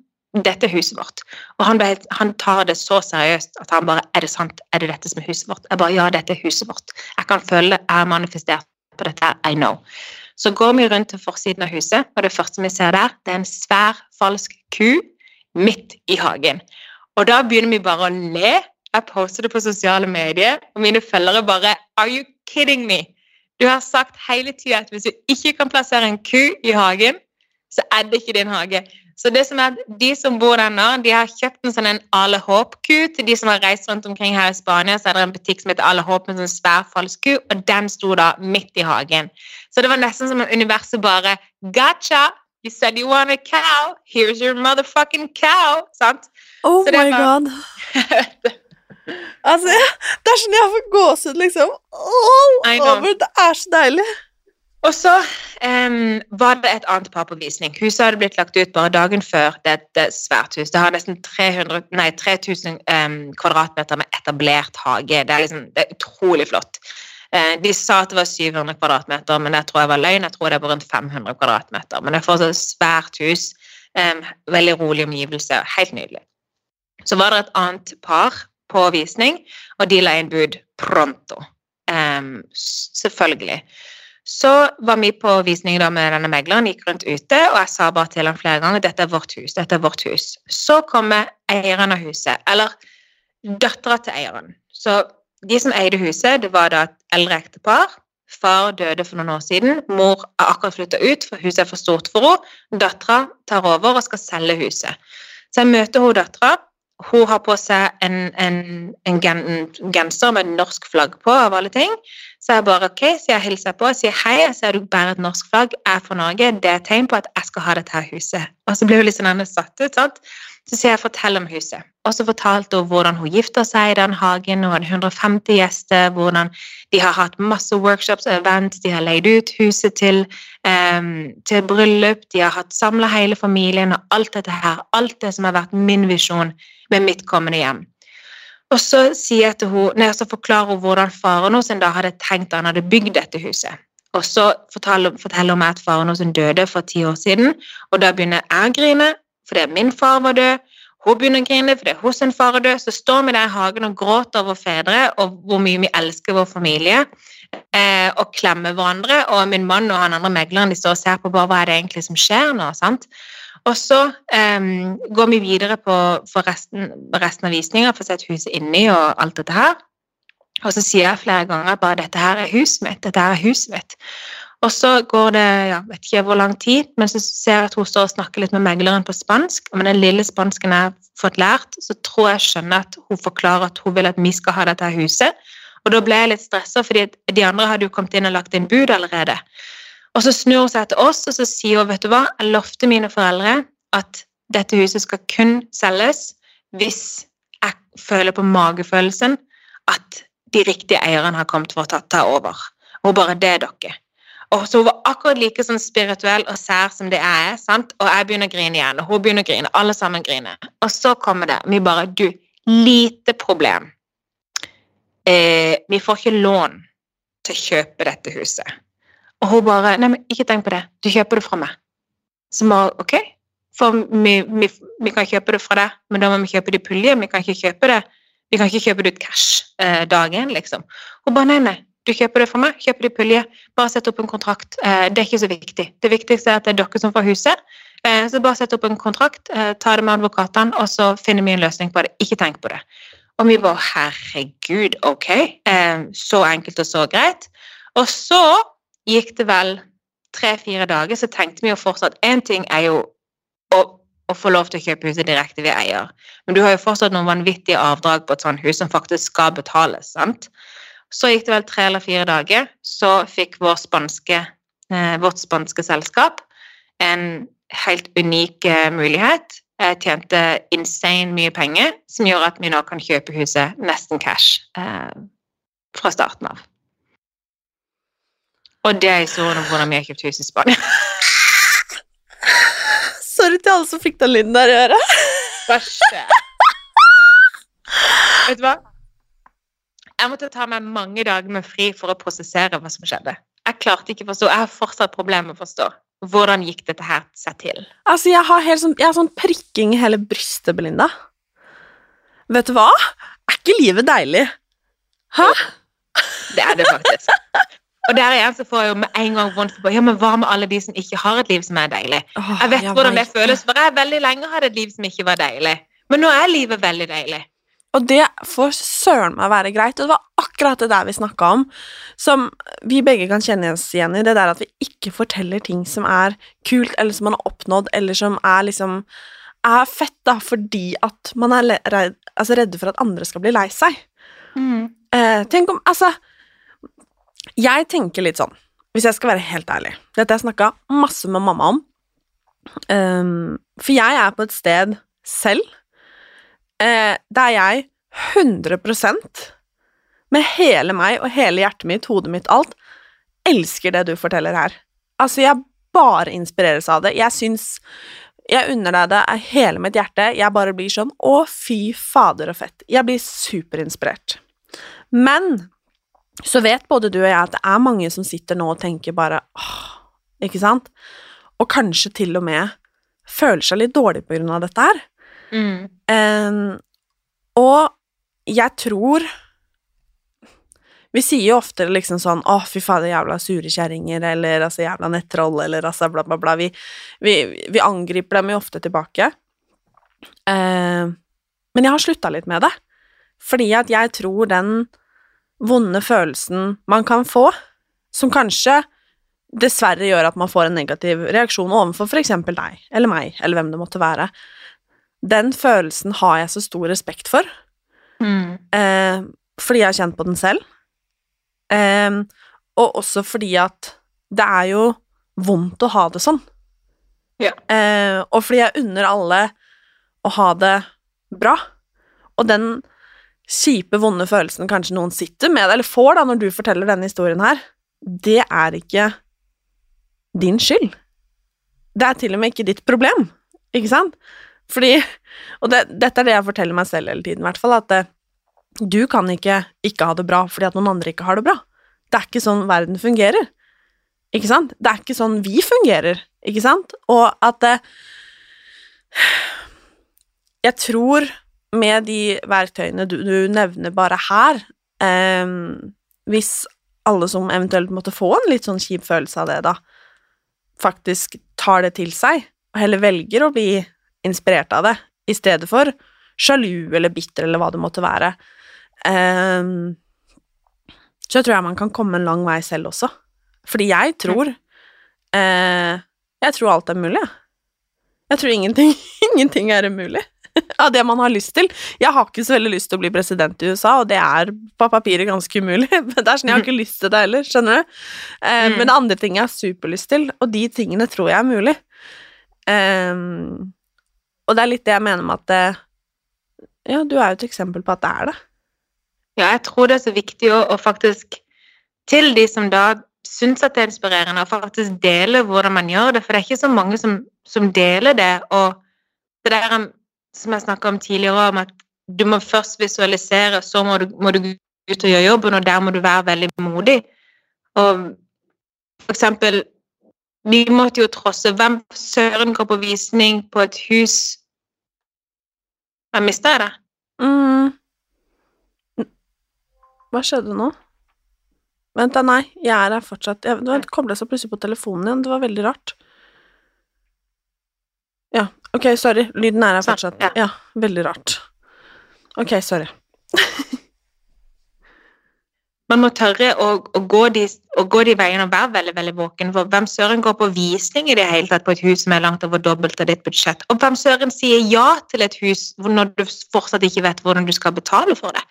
dette er huset vårt. Og han, ble, han, tar det så seriøst at han bare Er det sant? Er det dette som er huset vårt? Jeg bare Ja, dette er huset vårt. Jeg kan føle det er manifestert på dette. I know. Så går vi rundt til forsiden av huset, og det første vi ser der, det er en svær, falsk ku midt i hagen. Og da begynner vi bare å le. Jeg poster det på sosiale medier, og mine følgere bare Are you kidding me? Du har sagt hele tida at hvis du ikke kan plassere en ku i hagen, så er det ikke din hage. Så det som er at de som bor der nå, de har kjøpt en sånn en Ale Håp-ku. Til de som har reist rundt omkring her i Spania, så er det en butikk som heter Ale Håp med en sånn svær falsk ku, og den sto da midt i hagen. Så det var nesten som om universet bare Gotcha! You said you want a cow. Here's your motherfucking cow. Sant? Oh my var- god. Altså, jeg- det er sånn jeg får gåsehud, liksom. All over. Det er så deilig. Og så um, var det et annet par på visning. Huset hadde blitt lagt ut bare dagen før. Det er et svært hus. Det har nesten 300, nei, 3000 um, kvadratmeter med etablert hage. Det er, liksom, det er utrolig flott. Uh, de sa at det var 700 kvadratmeter, men jeg tror jeg var løgn. Jeg tror det på rundt 500 kvadratmeter. Men det er fortsatt et svært hus. Um, veldig rolig omgivelse. Helt nydelig. Så var det et annet par på visning, og de la inn bud pronto. Um, selvfølgelig. Så var vi på visning da med denne megleren, gikk rundt ute, og jeg sa bare til ham flere ganger dette er vårt hus. dette er vårt hus. Så kommer eieren av huset, eller dattera til eieren. Så de som eide huset, det var da et eldre ektepar. Far døde for noen år siden. Mor har akkurat flytta ut, for huset er for stort for henne. Dattera tar over og skal selge huset. Så jeg møter hun dattera. Hun har på seg en, en, en, genser med norsk flagg på, av alle ting. Så jeg bare ok, så jeg hilser på og sier hei, jeg ser du bærer et norsk flagg, jeg er fra Norge, det er tegn på at jeg skal ha dette huset. Og så blir hun litt sånn satt ut, sant. Så sier jeg fortell om huset. Og så fortalte hun hvordan hun gifta seg i den hagen, hun hadde 150 gjester, hvordan de har hatt masse workshops og events, de har leid ut huset til, um, til bryllup, de har hatt samla hele familien og alt dette her. Alt det som har vært min visjon med mitt kommende hjem. Og så hun, nei, så forklarer hun hvordan faren hennes da hadde tenkt da han hadde bygd dette huset. Og så forteller, hun meg at faren hennes døde for ti år siden, og da begynner jeg å grine fordi min far var død. Hun begynner å grine fordi hos en far er død. Så står vi der i hagen og gråter over fedre og hvor mye vi elsker vår familie. Eh, og klemmer hverandre. Og min mann og han andre megleren de står og ser på bare hva er det egentlig som skjer nå. sant? Og så um, går vi videre på for resten, resten av visninga for å sette huset inni og alt dette her. Og så sier jeg flere ganger bare dette her er huset mitt, dette her er huset mitt. Og så går det ja, vet ikke hvor lang tid, men så ser jeg at hun står og snakker litt med megleren på spansk. Og med den lille spansken jeg har fått lært, så tror jeg skjønner at hun forklarer at hun vil at vi skal ha dette huset. Og da ble jeg litt stressa, fordi de andre hadde jo kommet inn og lagt inn bud allerede. Og så snur hun seg til oss, og så sier hun, vet du hva, jeg lovte mine foreldre at dette huset skal kun selges hvis jeg føler på magefølelsen at de riktige eierne har kommet for å ta, ta over. Og bare, det er dere. Og så hun var akkurat like sånn spirituell og sær som det jeg er, sant? og jeg begynner å grine igjen, og hun begynner å grine, alle sammen griner. Og så kommer det, vi bare, du, lite problem. Eh, vi får ikke lån til å kjøpe dette huset. Og hun bare, nei, men ikke tenk på det, du kjøper det fra meg. Så bare, ok, for vi, vi, vi kan kjøpe det fra deg, men da må vi kjøpe det i pulje, vi kan ikke kjøpe det, vi kan ikke kjøpe det ut cash eh, dagen, liksom. Hun bare, nei, nei, du kjøper det fra meg, kjøper det i pulje, bare sett opp en kontrakt. Eh, det er ikke så viktig. Det viktigste er at det er dere som får huset, eh, så bare sett opp en kontrakt, eh, ta det med advokatene, og så finner vi en løsning på det. Ikke tenk på det. Og vi bare, herregud, ok, eh, så enkelt og så greit. Og så gikk det vel tre-fire dager, så tenkte vi jo fortsatt, en ting er jo å, å få lov til å kjøpe huset direkte ved eier, men du har jo fortsatt noen vanvittige avdrag på et sånt hus som faktisk skal betales, sant? Så gikk det vel tre eller fire dager, så fikk vår spanske, eh, vårt spanske selskap en helt unik eh, mulighet. Jeg tjente insane mye penger, som gjør at vi nå kan kjøpe huset nesten cash eh, fra starten av. Og det er historien om hvordan vi har kjøpt hus i Spania. Sorry til alle som fikk den lyden der i øret. Skjer? Vet du hva? Jeg måtte ta meg mange dager med fri for å prosessere hva som skjedde. Jeg klarte ikke å forstå, jeg har fortsatt problemer med å forstå. Hvordan gikk dette her seg til? Altså, jeg har, helt sånn, jeg har sånn prikking i hele brystet, Belinda. Vet du hva? Er ikke livet deilig? Hæ? Det er det faktisk. Og der igjen så får jeg jo med en gang vondt på Ja, men hva med alle de som ikke har et liv som er deilig? Jeg vet hvordan det føles, for jeg veldig lenge hadde et liv som ikke var deilig. Men nå er livet veldig deilig. Og det får søren meg være greit, og det var akkurat det der vi snakka om, som vi begge kan kjenne oss igjen i, det der at vi ikke forteller ting som er kult, eller som man har oppnådd, eller som er liksom er fett, da, fordi at man er redd, altså redde for at andre skal bli lei seg. Eh, tenk om Altså, jeg tenker litt sånn, hvis jeg skal være helt ærlig Dette har jeg snakka masse med mamma om. Um, for jeg er på et sted selv uh, der jeg 100% med hele meg og hele hjertet mitt, hodet mitt, alt, elsker det du forteller her. Altså, jeg bare inspireres av det. Jeg syns Jeg unner deg det av hele mitt hjerte. Jeg bare blir sånn Å, fy fader og fett. Jeg blir superinspirert. Men så vet både du og jeg at det er mange som sitter nå og tenker bare åh, Ikke sant? Og kanskje til og med føler seg litt dårlig på grunn av dette her. Mm. Um, og jeg tror Vi sier jo ofte liksom sånn 'Å, fy fader, jævla sure kjerringer', eller altså 'jævla nettroll', eller altså bla, bla, bla. Vi, vi, vi angriper dem jo ofte tilbake. Eh, men jeg har slutta litt med det, fordi at jeg tror den vonde følelsen man kan få, som kanskje dessverre gjør at man får en negativ reaksjon overfor for eksempel deg, eller meg, eller hvem det måtte være, den følelsen har jeg så stor respekt for, Mm. eh, fordi jeg har kjent på den selv, eh, og også fordi at det er jo vondt å ha det sånn. Ja. Eh, og fordi jeg unner alle å ha det bra. Og den kjipe, vonde følelsen kanskje noen sitter med, eller får da når du forteller denne historien her, det er ikke din skyld. Det er til og med ikke ditt problem, ikke sant? Fordi, og det, dette er det jeg forteller meg selv hele tiden, i hvert fall, at det, du kan ikke ikke ha det bra fordi at noen andre ikke har det bra. Det er ikke sånn verden fungerer, ikke sant? Det er ikke sånn vi fungerer, ikke sant? Og at det Jeg tror med de verktøyene du, du nevner bare her, eh, hvis alle som eventuelt måtte få en litt sånn kjip følelse av det, da, faktisk tar det til seg, og heller velger å bli inspirert av det, i stedet for sjalu eller bitter eller hva det måtte være, eh, så tror jeg man kan komme en lang vei selv også. Fordi jeg tror eh, Jeg tror alt er mulig, jeg. Jeg tror ingenting, ingenting er umulig av det man har lyst til. Jeg har ikke så veldig lyst til å bli president i USA, og det er på papiret ganske umulig. Men det er sånn, jeg har ikke lyst til det heller, skjønner du? Eh, Mm. Men det andre ting jeg har superlyst til, og de tingene tror jeg er mulig. Ehm, og det er litt det jeg mener med at det, Ja, du er jo et eksempel på at det er det. Ja, jeg tror det er så viktig å, å faktisk Til de som da syns at det er inspirerende, å faktisk dele hvordan man gjør det. For det er ikke så mange som, som deler det. Og det der um, som jeg snakka om tidligere, om at du må først visualisere, så må du, må du ut og gjøre jobben, og der må du være veldig modig. Og for eksempel Vi måtte jo trosse Hvem søren går på visning på et hus Jeg mista jeg det? Mm. Hva skjedde nå? Vent da, nei, jeg er her fortsatt. Jeg, det kobla seg plutselig på telefonen igjen, det var veldig rart. Ja, ok, sorry, lyden er her fortsatt. ja. Ja, veldig rart. Ok, sorry. Man må tørre å, å, gå de, å gå de veiene og være veldig veldig våken. For hvem søren går på visning i det hele tatt på et hus som er langt over dobbelt av ditt budsjett? Og hvem søren sier ja til et hus når du fortsatt ikke vet hvordan du skal betale for det?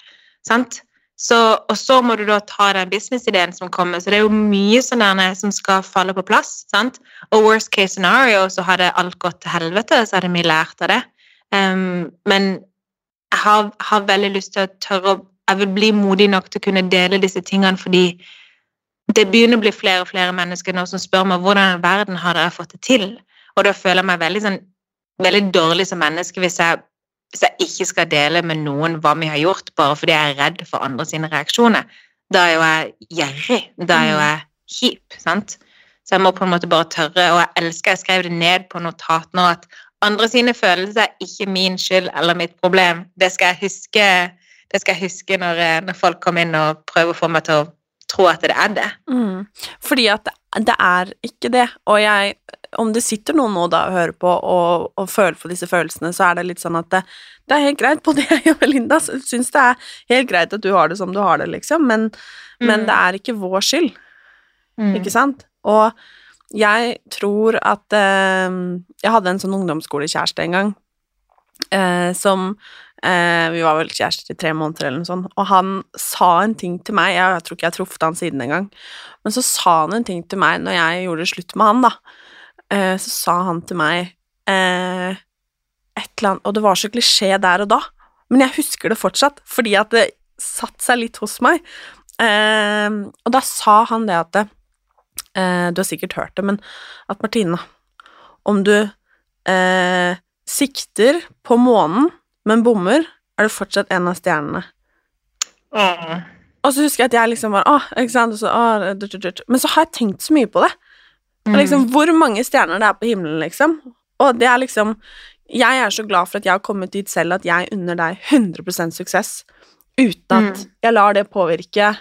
Sant? Så, og så må du da ta den businessideen som kommer. Så det er jo mye sånn som skal falle på plass. sant? Og worst case scenario, så hadde alt gått til helvete, så hadde vi lært av det. Um, men jeg har, har veldig lyst til å tørre Jeg vil bli modig nok til å kunne dele disse tingene fordi det begynner å bli flere og flere mennesker nå som spør meg hvordan i verden har dere fått det til? Og da føler jeg meg veldig, sånn, veldig dårlig som menneske hvis jeg, hvis jeg ikke skal dele med noen hva vi har gjort, bare fordi jeg er redd for andre sine reaksjoner. Da er jo jeg gjerrig. Da er jo jeg kjip. sant? Så jeg må på en måte bare tørre, og jeg elsker Jeg skrev det ned på notat nå at andre sine følelser er ikke min skyld eller mitt problem. Det skal jeg huske, det skal jeg huske når, eh, når folk kommer inn og prøver å få meg til å tro at det er det. Mm. Fordi at det, det er ikke det, og jeg om det sitter noen nå da og hører på og, og føler på disse følelsene, så er det litt sånn at det, det er helt greit. Både jeg og Linda syns det er helt greit at du har det som du har det, liksom, men, mm. men det er ikke vår skyld, mm. ikke sant? Og jeg tror at eh, Jeg hadde en sånn ungdomsskolekjæreste en gang eh, som eh, Vi var vel kjærester i tre måneder eller noe sånt, og han sa en ting til meg Jeg, jeg tror ikke jeg har truffet han siden engang, men så sa han en ting til meg når jeg gjorde slutt med han, da eh, så sa han til meg eh, et eller annet Og det var så klisjé der og da, men jeg husker det fortsatt, fordi at det satte seg litt hos meg. Eh, og da sa han det at eh, Du har sikkert hørt det, men at Martine, om du eh, sikter på månen, men bommer, er du fortsatt en av stjernene. Mm. Og så husker jeg at jeg liksom var Å, ikke sant? Så, å, men så har jeg tenkt så mye på det. Mm. Liksom, hvor mange stjerner det er på himmelen, liksom. Og det er liksom Jeg er så glad for at jeg har kommet dit selv at jeg unner deg 100 suksess uten at mm. jeg lar det påvirke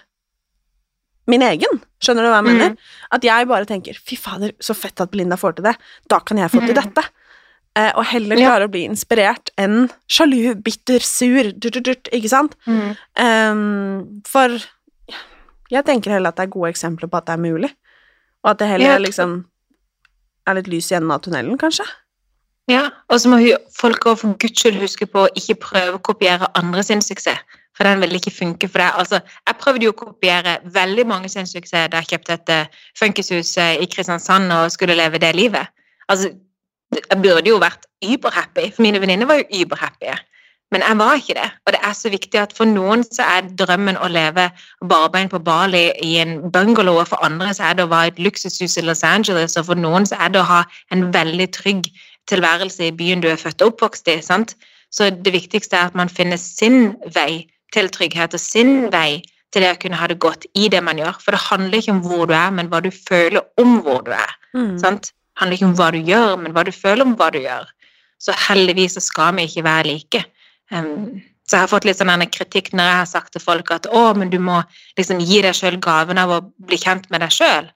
min egen. Skjønner du hva jeg mener? Mm. At jeg bare tenker 'fy fader, så fett at Belinda får til det', da kan jeg få til mm. dette. Eh, og heller klare ja. å bli inspirert enn sjalu, bitter, sur, durt, durt, ikke sant? Mm. Um, for jeg tenker heller at det er gode eksempler på at det er mulig. Og at det heller liksom er litt lys i enden av tunnelen, kanskje. Ja, og så må folk for guds skyld huske på å ikke prøve å kopiere andre sin suksess. For den vil ikke funke for deg. Altså, jeg prøvde jo å kopiere veldig mange sin suksess da jeg kjøpte et uh, funkishus uh, i Kristiansand og skulle leve det livet. Altså, jeg burde jo vært überhappy, for mine venninner var jo überhappy. Men jeg var ikke det. Og det er så viktig at for noen så er drømmen å leve barbein på Bali i en bungalow, og for andre så er det å være i et luksushus i Los Angeles, og for noen så er det å ha en veldig trygg tilværelse i byen du er født og oppvokst i. sant? Så det viktigste er at man finner sin vei til trygghet og sin vei til det å kunne ha det godt i det man gjør. For det handler ikke om hvor du er, men hva du føler om hvor du er. Mm. sant? Det handler ikke om hva du gjør, men hva du føler om hva du gjør. Så heldigvis så skal vi ikke være like. Um, så jeg har fått litt sånn kritikk når jeg har sagt til folk at å, men du må liksom gi deg sjøl gaven av å bli kjent med deg sjøl.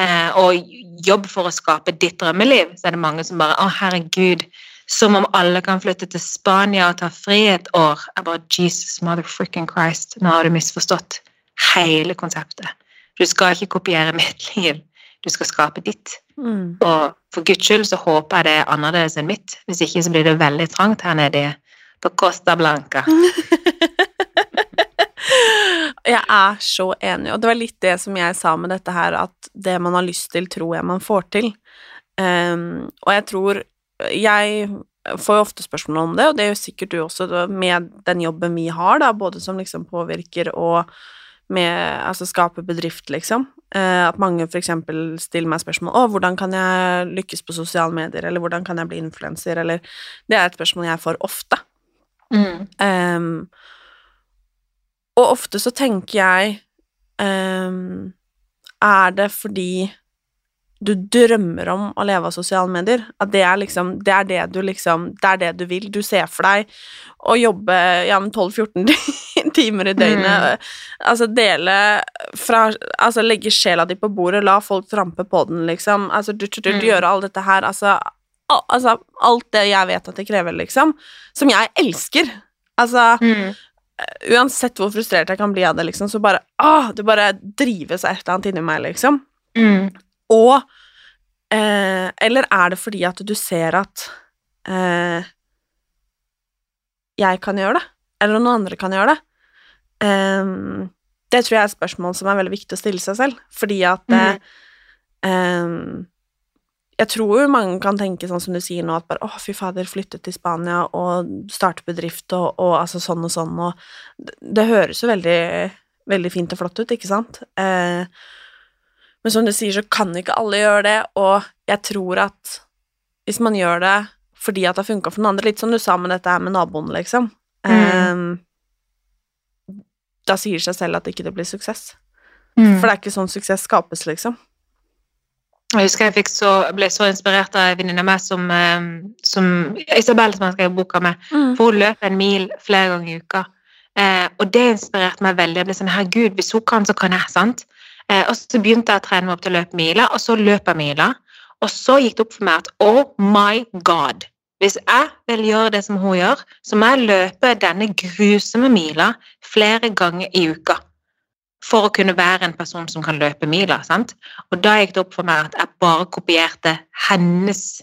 Eh, og jobb for å skape ditt drømmeliv. Så er det mange som bare å, herregud, som om alle kan flytte til Spania og ta fri et år. Jeg bare Jesus motherfucking Christ, nå har du misforstått hele konseptet. Du skal ikke kopiere mitt liv, du skal skape ditt. Mm. Og for guds skyld så håper jeg det er annerledes enn mitt. Hvis ikke så blir det veldig trangt her nede på Costa Blanca. jeg er så enig, og det var litt det som jeg sa med dette her, at det man har lyst til, tror jeg man får til. Um, og jeg tror Jeg får jo ofte spørsmål om det, og det gjør sikkert du også, med den jobben vi har, da, både som liksom påvirker og med Altså skape bedrift, liksom. Uh, at mange for eksempel stiller meg spørsmål Å, hvordan kan jeg lykkes på sosiale medier, eller hvordan kan jeg bli influenser, eller Det er et spørsmål jeg får ofte. Mm. Um, og ofte så tenker jeg um, Er det fordi du drømmer om å leve av sosiale medier? At det er liksom Det er det du liksom Det er det du vil. Du ser for deg å jobbe ja, 12-14 timer i døgnet. Mm. Altså dele fra Altså legge sjela di på bordet, la folk trampe på den, liksom. Altså du, du, du, mm. gjøre alt dette her. Altså altså, alt det jeg vet at det krever, liksom, som jeg elsker. Altså mm. Uansett hvor frustrert jeg kan bli av det, liksom, så bare Åh, det bare drives et eller annet inni meg, liksom. Mm. Og eh, Eller er det fordi at du ser at eh, jeg kan gjøre det, eller noen andre kan gjøre det? Um, det tror jeg er et spørsmål som er veldig viktig å stille seg selv, fordi at mm. Jeg tror jo mange kan tenke sånn som du sier nå, at bare 'Å, fy fader, flytte til Spania og starte bedrift og, og altså sånn og sånn', og det, det høres jo veldig, veldig fint og flott ut, ikke sant? Eh, men som du sier, så kan ikke alle gjøre det, og jeg tror at hvis man gjør det fordi at det har funka for noen andre, litt som du sa med dette her med naboen, liksom mm. eh, Da sier det seg selv at ikke det blir suksess. Mm. For det er ikke sånn suksess skapes, liksom. Jeg husker jeg så, ble så inspirert av en venninne av meg som, eh, som Isabel, som jeg skrev boka med. Mm. For hun løper en mil flere ganger i uka. Eh, og det inspirerte meg veldig. Jeg ble sånn Herregud, hvis hun kan, så kan jeg. sant? Eh, og så begynte jeg å trene meg opp til å løpe miler, og så løper jeg miler. Og så gikk det opp for meg at oh my god, hvis jeg vil gjøre det som hun gjør, så må jeg løpe denne grusomme mila flere ganger i uka for å kunne være en person som kan løpe miler. sant? Og da gikk det opp for meg at jeg bare kopierte hennes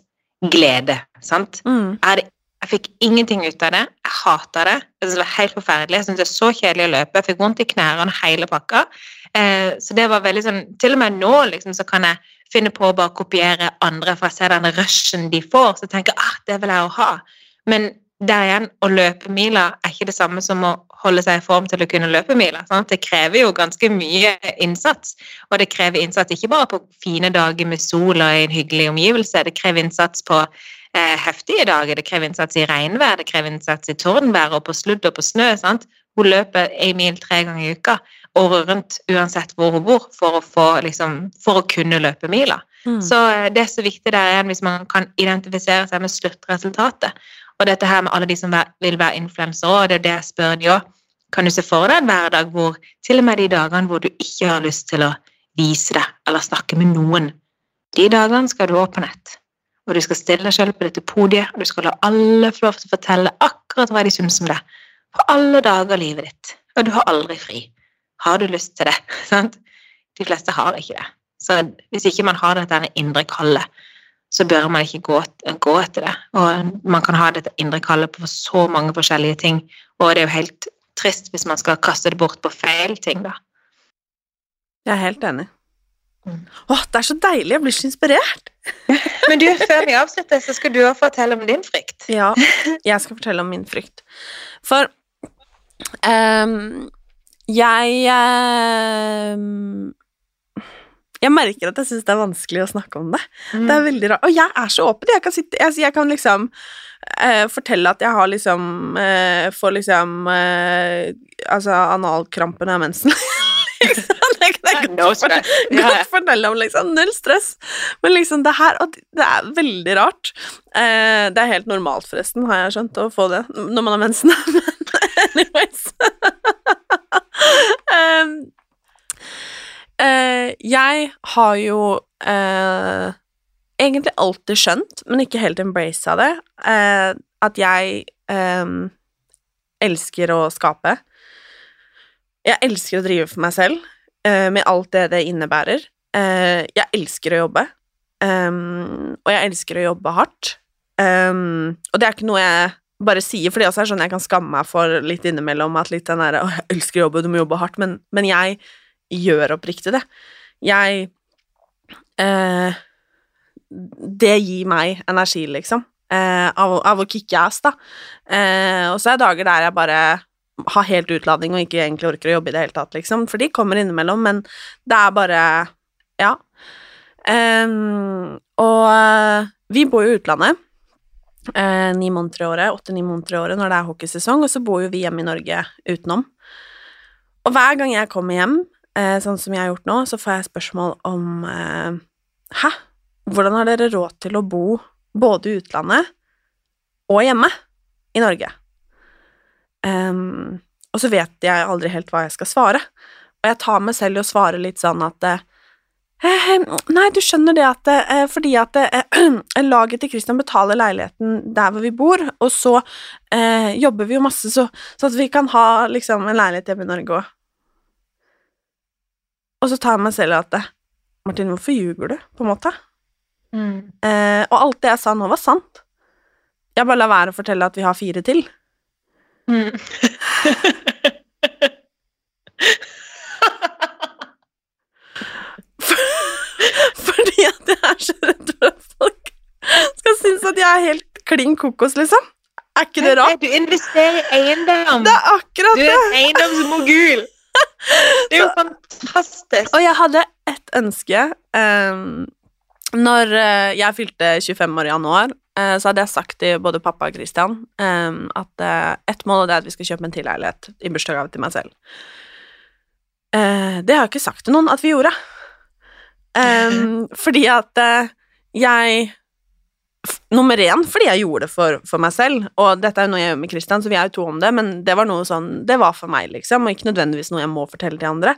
glede. sant? Mm. Jeg, jeg fikk ingenting ut av det. Jeg hata det. Jeg det var helt forferdelig. Jeg syntes det var så kjedelig å løpe. Jeg fikk vondt i knærne hele pakka. Eh, så det var veldig sånn Til og med nå liksom, så kan jeg finne på å bare kopiere andre, for jeg ser den rushen de får, så jeg tenker ah, det vil jeg jo ha. Men der igjen, å løpe miler er ikke det samme som å holde seg i form til å kunne løpe miler. Sant? Det krever jo ganske mye innsats, og det krever innsats ikke bare på fine dager med sol og i en hyggelig omgivelse, det krever innsats på eh, heftige dager, det krever innsats i regnvær, det krever innsats i tordenvær og på sludd og på snø. Sant? Hun løper en mil tre ganger i uka, året rundt uansett hvor hun bor, for å, få, liksom, for å kunne løpe mila. Mm. Så eh, det er så viktig der igjen hvis man kan identifisere seg med sluttresultatet. Og dette her med alle de som vil være influensere, og det er det jeg spør de òg. Kan du se for deg en hverdag hvor til og med de dagene hvor du ikke har lyst til å vise deg eller snakke med noen, de dagene skal du opp på nett. Og du skal stille deg selv på dette podiet, og du skal la alle få lov til å fortelle akkurat hva de syns om deg. For alle dager av livet ditt. Og du har aldri fri. Har du lyst til det? Sant? De fleste har ikke det. Så hvis ikke man har dette indre kallet, så bør man ikke gå, gå etter det. Og man kan ha dette indre kallet på så mange forskjellige ting, og det er jo helt trist hvis man skal kaste det bort på feil ting, da. Jeg er helt enig. Mm. Åh, det er så deilig, jeg blir så inspirert. Men du, før vi avslutter, så skal du også fortelle om din frykt. Ja, jeg skal fortelle om min frykt. For um, jeg ehm, Jeg merker at jeg syns det er vanskelig å snakke om det. Det er veldig rart. Og jeg er så åpen. Jeg kan, sitte, jeg, jeg kan liksom eh, fortelle at jeg har liksom eh, Får liksom eh, Altså analkrampen har mensen. Ikke det kan jeg godt, godt fortelle om, liksom. Null stress. Men liksom det her og Det er veldig rart. Eh, det er helt normalt, forresten, har jeg skjønt, å få det når man har mensen. Men anyways Em, eh, Jeg har jo eh, egentlig alltid skjønt, men ikke helt embraced det, eh, at jeg em, elsker å skape. Jeg elsker å drive for meg selv, eh, med alt det det innebærer. Eh, jeg elsker å jobbe, og jeg elsker å jobbe hardt. Og det er ikke noe jeg bare sier, for det også er sånn jeg kan skamme meg for litt innimellom, at litt den derre 'Å, jeg elsker å jobbe, du må jobbe hardt', men, men jeg gjør oppriktig det. Jeg eh, Det gir meg energi, liksom, eh, av, av å kicke ass, da. Eh, og så er det dager der jeg bare har helt utladning og ikke egentlig orker å jobbe i det hele tatt, liksom, for de kommer innimellom, men det er bare Ja. Em, og eh, vi bor jo i utlandet eh, ni måneder i året, åtte-ni måneder i året når det er hockeysesong, og så bor jo vi hjemme i Norge utenom. Og hver gang jeg kommer hjem, sånn som jeg har gjort nå, så får jeg spørsmål om eh, Hæ? Hvordan har dere råd til å bo både i utlandet og hjemme i Norge? Um, og så vet jeg aldri helt hva jeg skal svare. Og jeg tar meg selv i å svare litt sånn at eh, Eh, Nei, du skjønner det at eh, fordi at eh, laget til Christian betaler leiligheten der hvor vi bor, og så eh, jobber vi jo masse så, så at vi kan ha liksom en leilighet hjemme i Norge òg. Og så tar jeg meg selv i at Martin, hvorfor ljuger du, på en måte? Eh, og alt det jeg sa nå, var sant. Jeg bare lar være å fortelle at vi har fire til. Mm. Fordi at jeg er så redd for at folk skal synes at jeg er helt klin kokos, liksom. Er ikke det rart? Du investerer i eiendom. Det er akkurat det. Du er en eiendomsmogul. Det er jo fantastisk. Og jeg hadde ett ønske Um, Når eh, jeg fylte 25 år i januar, eh, så hadde jeg sagt til både pappa og Christian um, at uh, ett mål er at vi skal kjøpe en til leilighet i bursdagsgave til meg selv. Uh, det har jeg ikke sagt til noen at vi gjorde. Um, fordi at uh, jeg Nummer én fordi jeg gjorde det for, for meg selv, og dette er jo noe jeg gjør med Christian, så vi er jo to om det, men det var noe sånn Det var for meg, liksom, og ikke nødvendigvis noe jeg må fortelle til andre.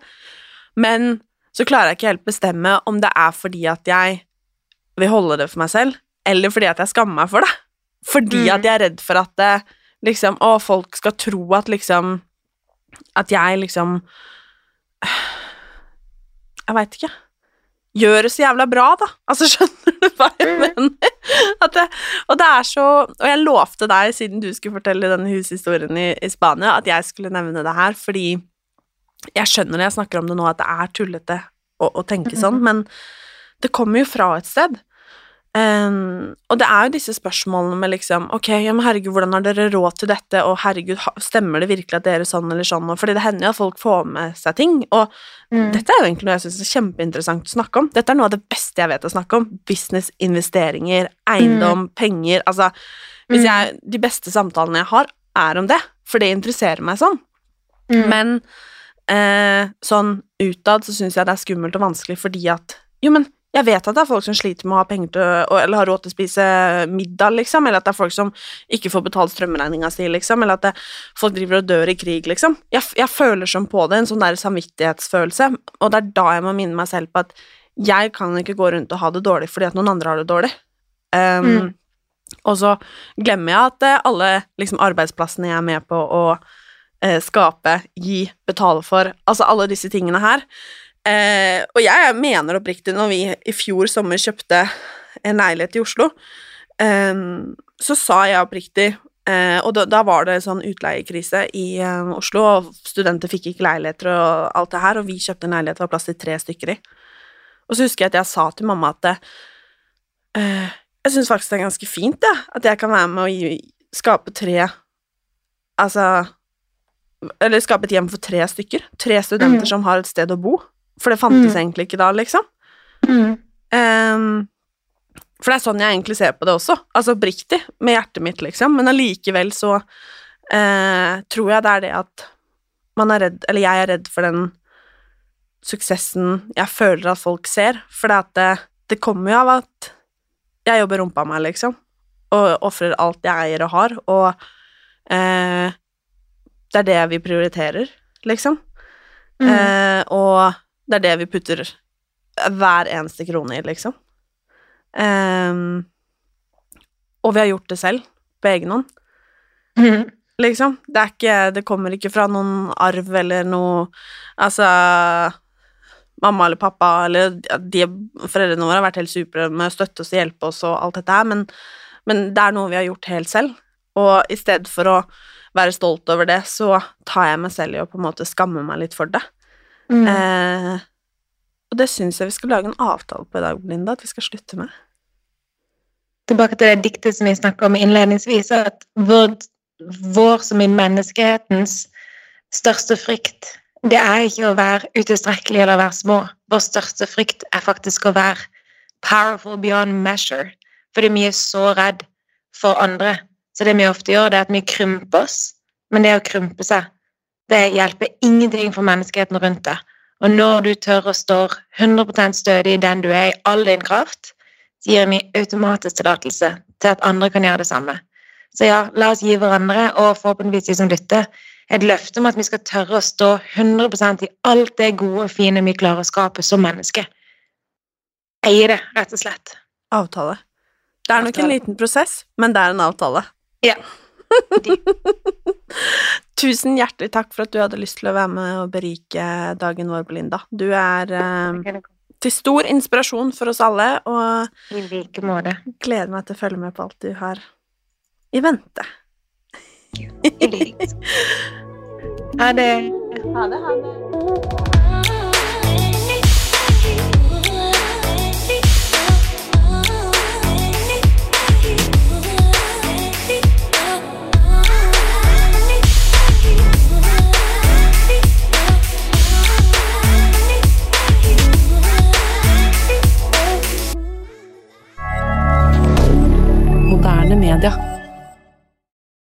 Men så klarer jeg ikke helt bestemme om det er fordi at jeg vil holde det for meg selv, eller fordi at jeg skammer meg for det. Fordi Mm. at jeg er redd for at det, liksom, å, folk skal tro at liksom At jeg liksom Jeg veit ikke. Gjør det så jævla bra, da. Altså, skjønner du hva jeg mener? Det, er så Og jeg lovte deg, siden du skulle fortelle denne hushistorien i, i Spania, at jeg skulle nevne det her, fordi jeg skjønner når jeg snakker om det nå, at det er tullete å, å tenke sånn, men det kommer jo fra et sted. Ehm, og det er jo disse spørsmålene med liksom Ok, ja, men herregud, hvordan har dere råd til dette, og herregud, stemmer det virkelig at dere er sånn eller sånn, og fordi det hender jo at folk får med seg ting, og Mm. dette er jo egentlig noe jeg syns er kjempeinteressant å snakke om. Dette er noe av det beste jeg vet å snakke om. Business, investeringer, eiendom, penger Altså, hvis Mm. jeg De beste samtalene jeg har, er om det, for det interesserer meg sånn. Mm. Men eh, sånn utad så syns jeg det er skummelt og vanskelig fordi at Jo, men jeg vet at det er folk som sliter med å ha penger til eller har råd til å spise middag, liksom, eller at det er folk som ikke får betalt strømregninga si, liksom, eller at det, folk driver og dør i krig, liksom. Jeg, jeg føler som på det, en sånn der samvittighetsfølelse, og det er da jeg må minne meg selv på at jeg kan ikke gå rundt og ha det dårlig fordi at noen andre har det dårlig. Um, Mm. Og så glemmer jeg at eh, alle liksom, arbeidsplassene jeg er med på å eh, skape, gi, betale for, altså alle disse tingene her. Eh, og jeg mener oppriktig, når vi i fjor sommer kjøpte en leilighet i Oslo, eh, så sa jeg oppriktig eh, Og da, da var det sånn utleiekrise i eh, Oslo, og studenter fikk ikke leiligheter og alt det her, og vi kjøpte en leilighet det var plass til tre stykker i. Og så husker jeg at jeg sa til mamma at eh, jeg syns faktisk det er ganske fint, det, at jeg kan være med å gi, skape tre Altså Eller skape et hjem for tre stykker. Tre studenter Mm. som har et sted å bo. For det fantes Mm. egentlig ikke da, liksom. Mm. Um, for det er sånn jeg egentlig ser på det også. Altså oppriktig, med hjertet mitt, liksom. Men allikevel så uh, tror jeg det er det at man er redd Eller jeg er redd for den suksessen jeg føler at folk ser. For det, at det, det kommer jo av at jeg jobber rumpa meg, liksom. Og ofrer alt jeg eier og har. Og uh, det er det vi prioriterer, liksom. Mm. Uh, og det er det vi putter hver eneste krone i, liksom. Um, og vi har gjort det selv, på egen hånd, Mm. liksom. Det er ikke Det kommer ikke fra noen arv eller noe Altså Mamma eller pappa eller de Foreldrene våre har vært helt supre med å støtte oss og hjelpe oss og alt dette her, men, men det er noe vi har gjort helt selv. Og i stedet for å være stolt over det, så tar jeg meg selv i å på en måte skamme meg litt for det. Mm. Eh, og det syns jeg vi skal lage en avtale på i dag, Linda, at vi skal slutte med. Tilbake til det diktet som vi snakket om innledningsvis, at vår, vår som i menneskehetens største frykt, det er ikke å være utilstrekkelig eller være små. Vår største frykt er faktisk å være powerful beyond measure, fordi vi er så redd for andre. Så det vi ofte gjør, det er at vi krymper oss, men det å krympe seg, det hjelper ingenting for menneskeheten rundt deg. Og når du tør å stå 100 stødig i den du er, i all din kraft, så gir vi automatisk tillatelse til at andre kan gjøre det samme. Så ja, la oss gi hverandre, og forhåpentligvis de som lytter, et løfte om at vi skal tørre å stå 100% i alt det gode og fine vi klarer å skape som menneske. Eie det, rett og slett. Avtale. Det er nok en liten prosess, men det er en avtale. Ja. Tusen hjertelig takk for at du hadde lyst til å være med og berike dagen vår, Belinda. Du er eh, til stor inspirasjon for oss alle, og I like måte. gleder meg til å følge med på alt du har i vente. Ha det. Ha det, ha det. media.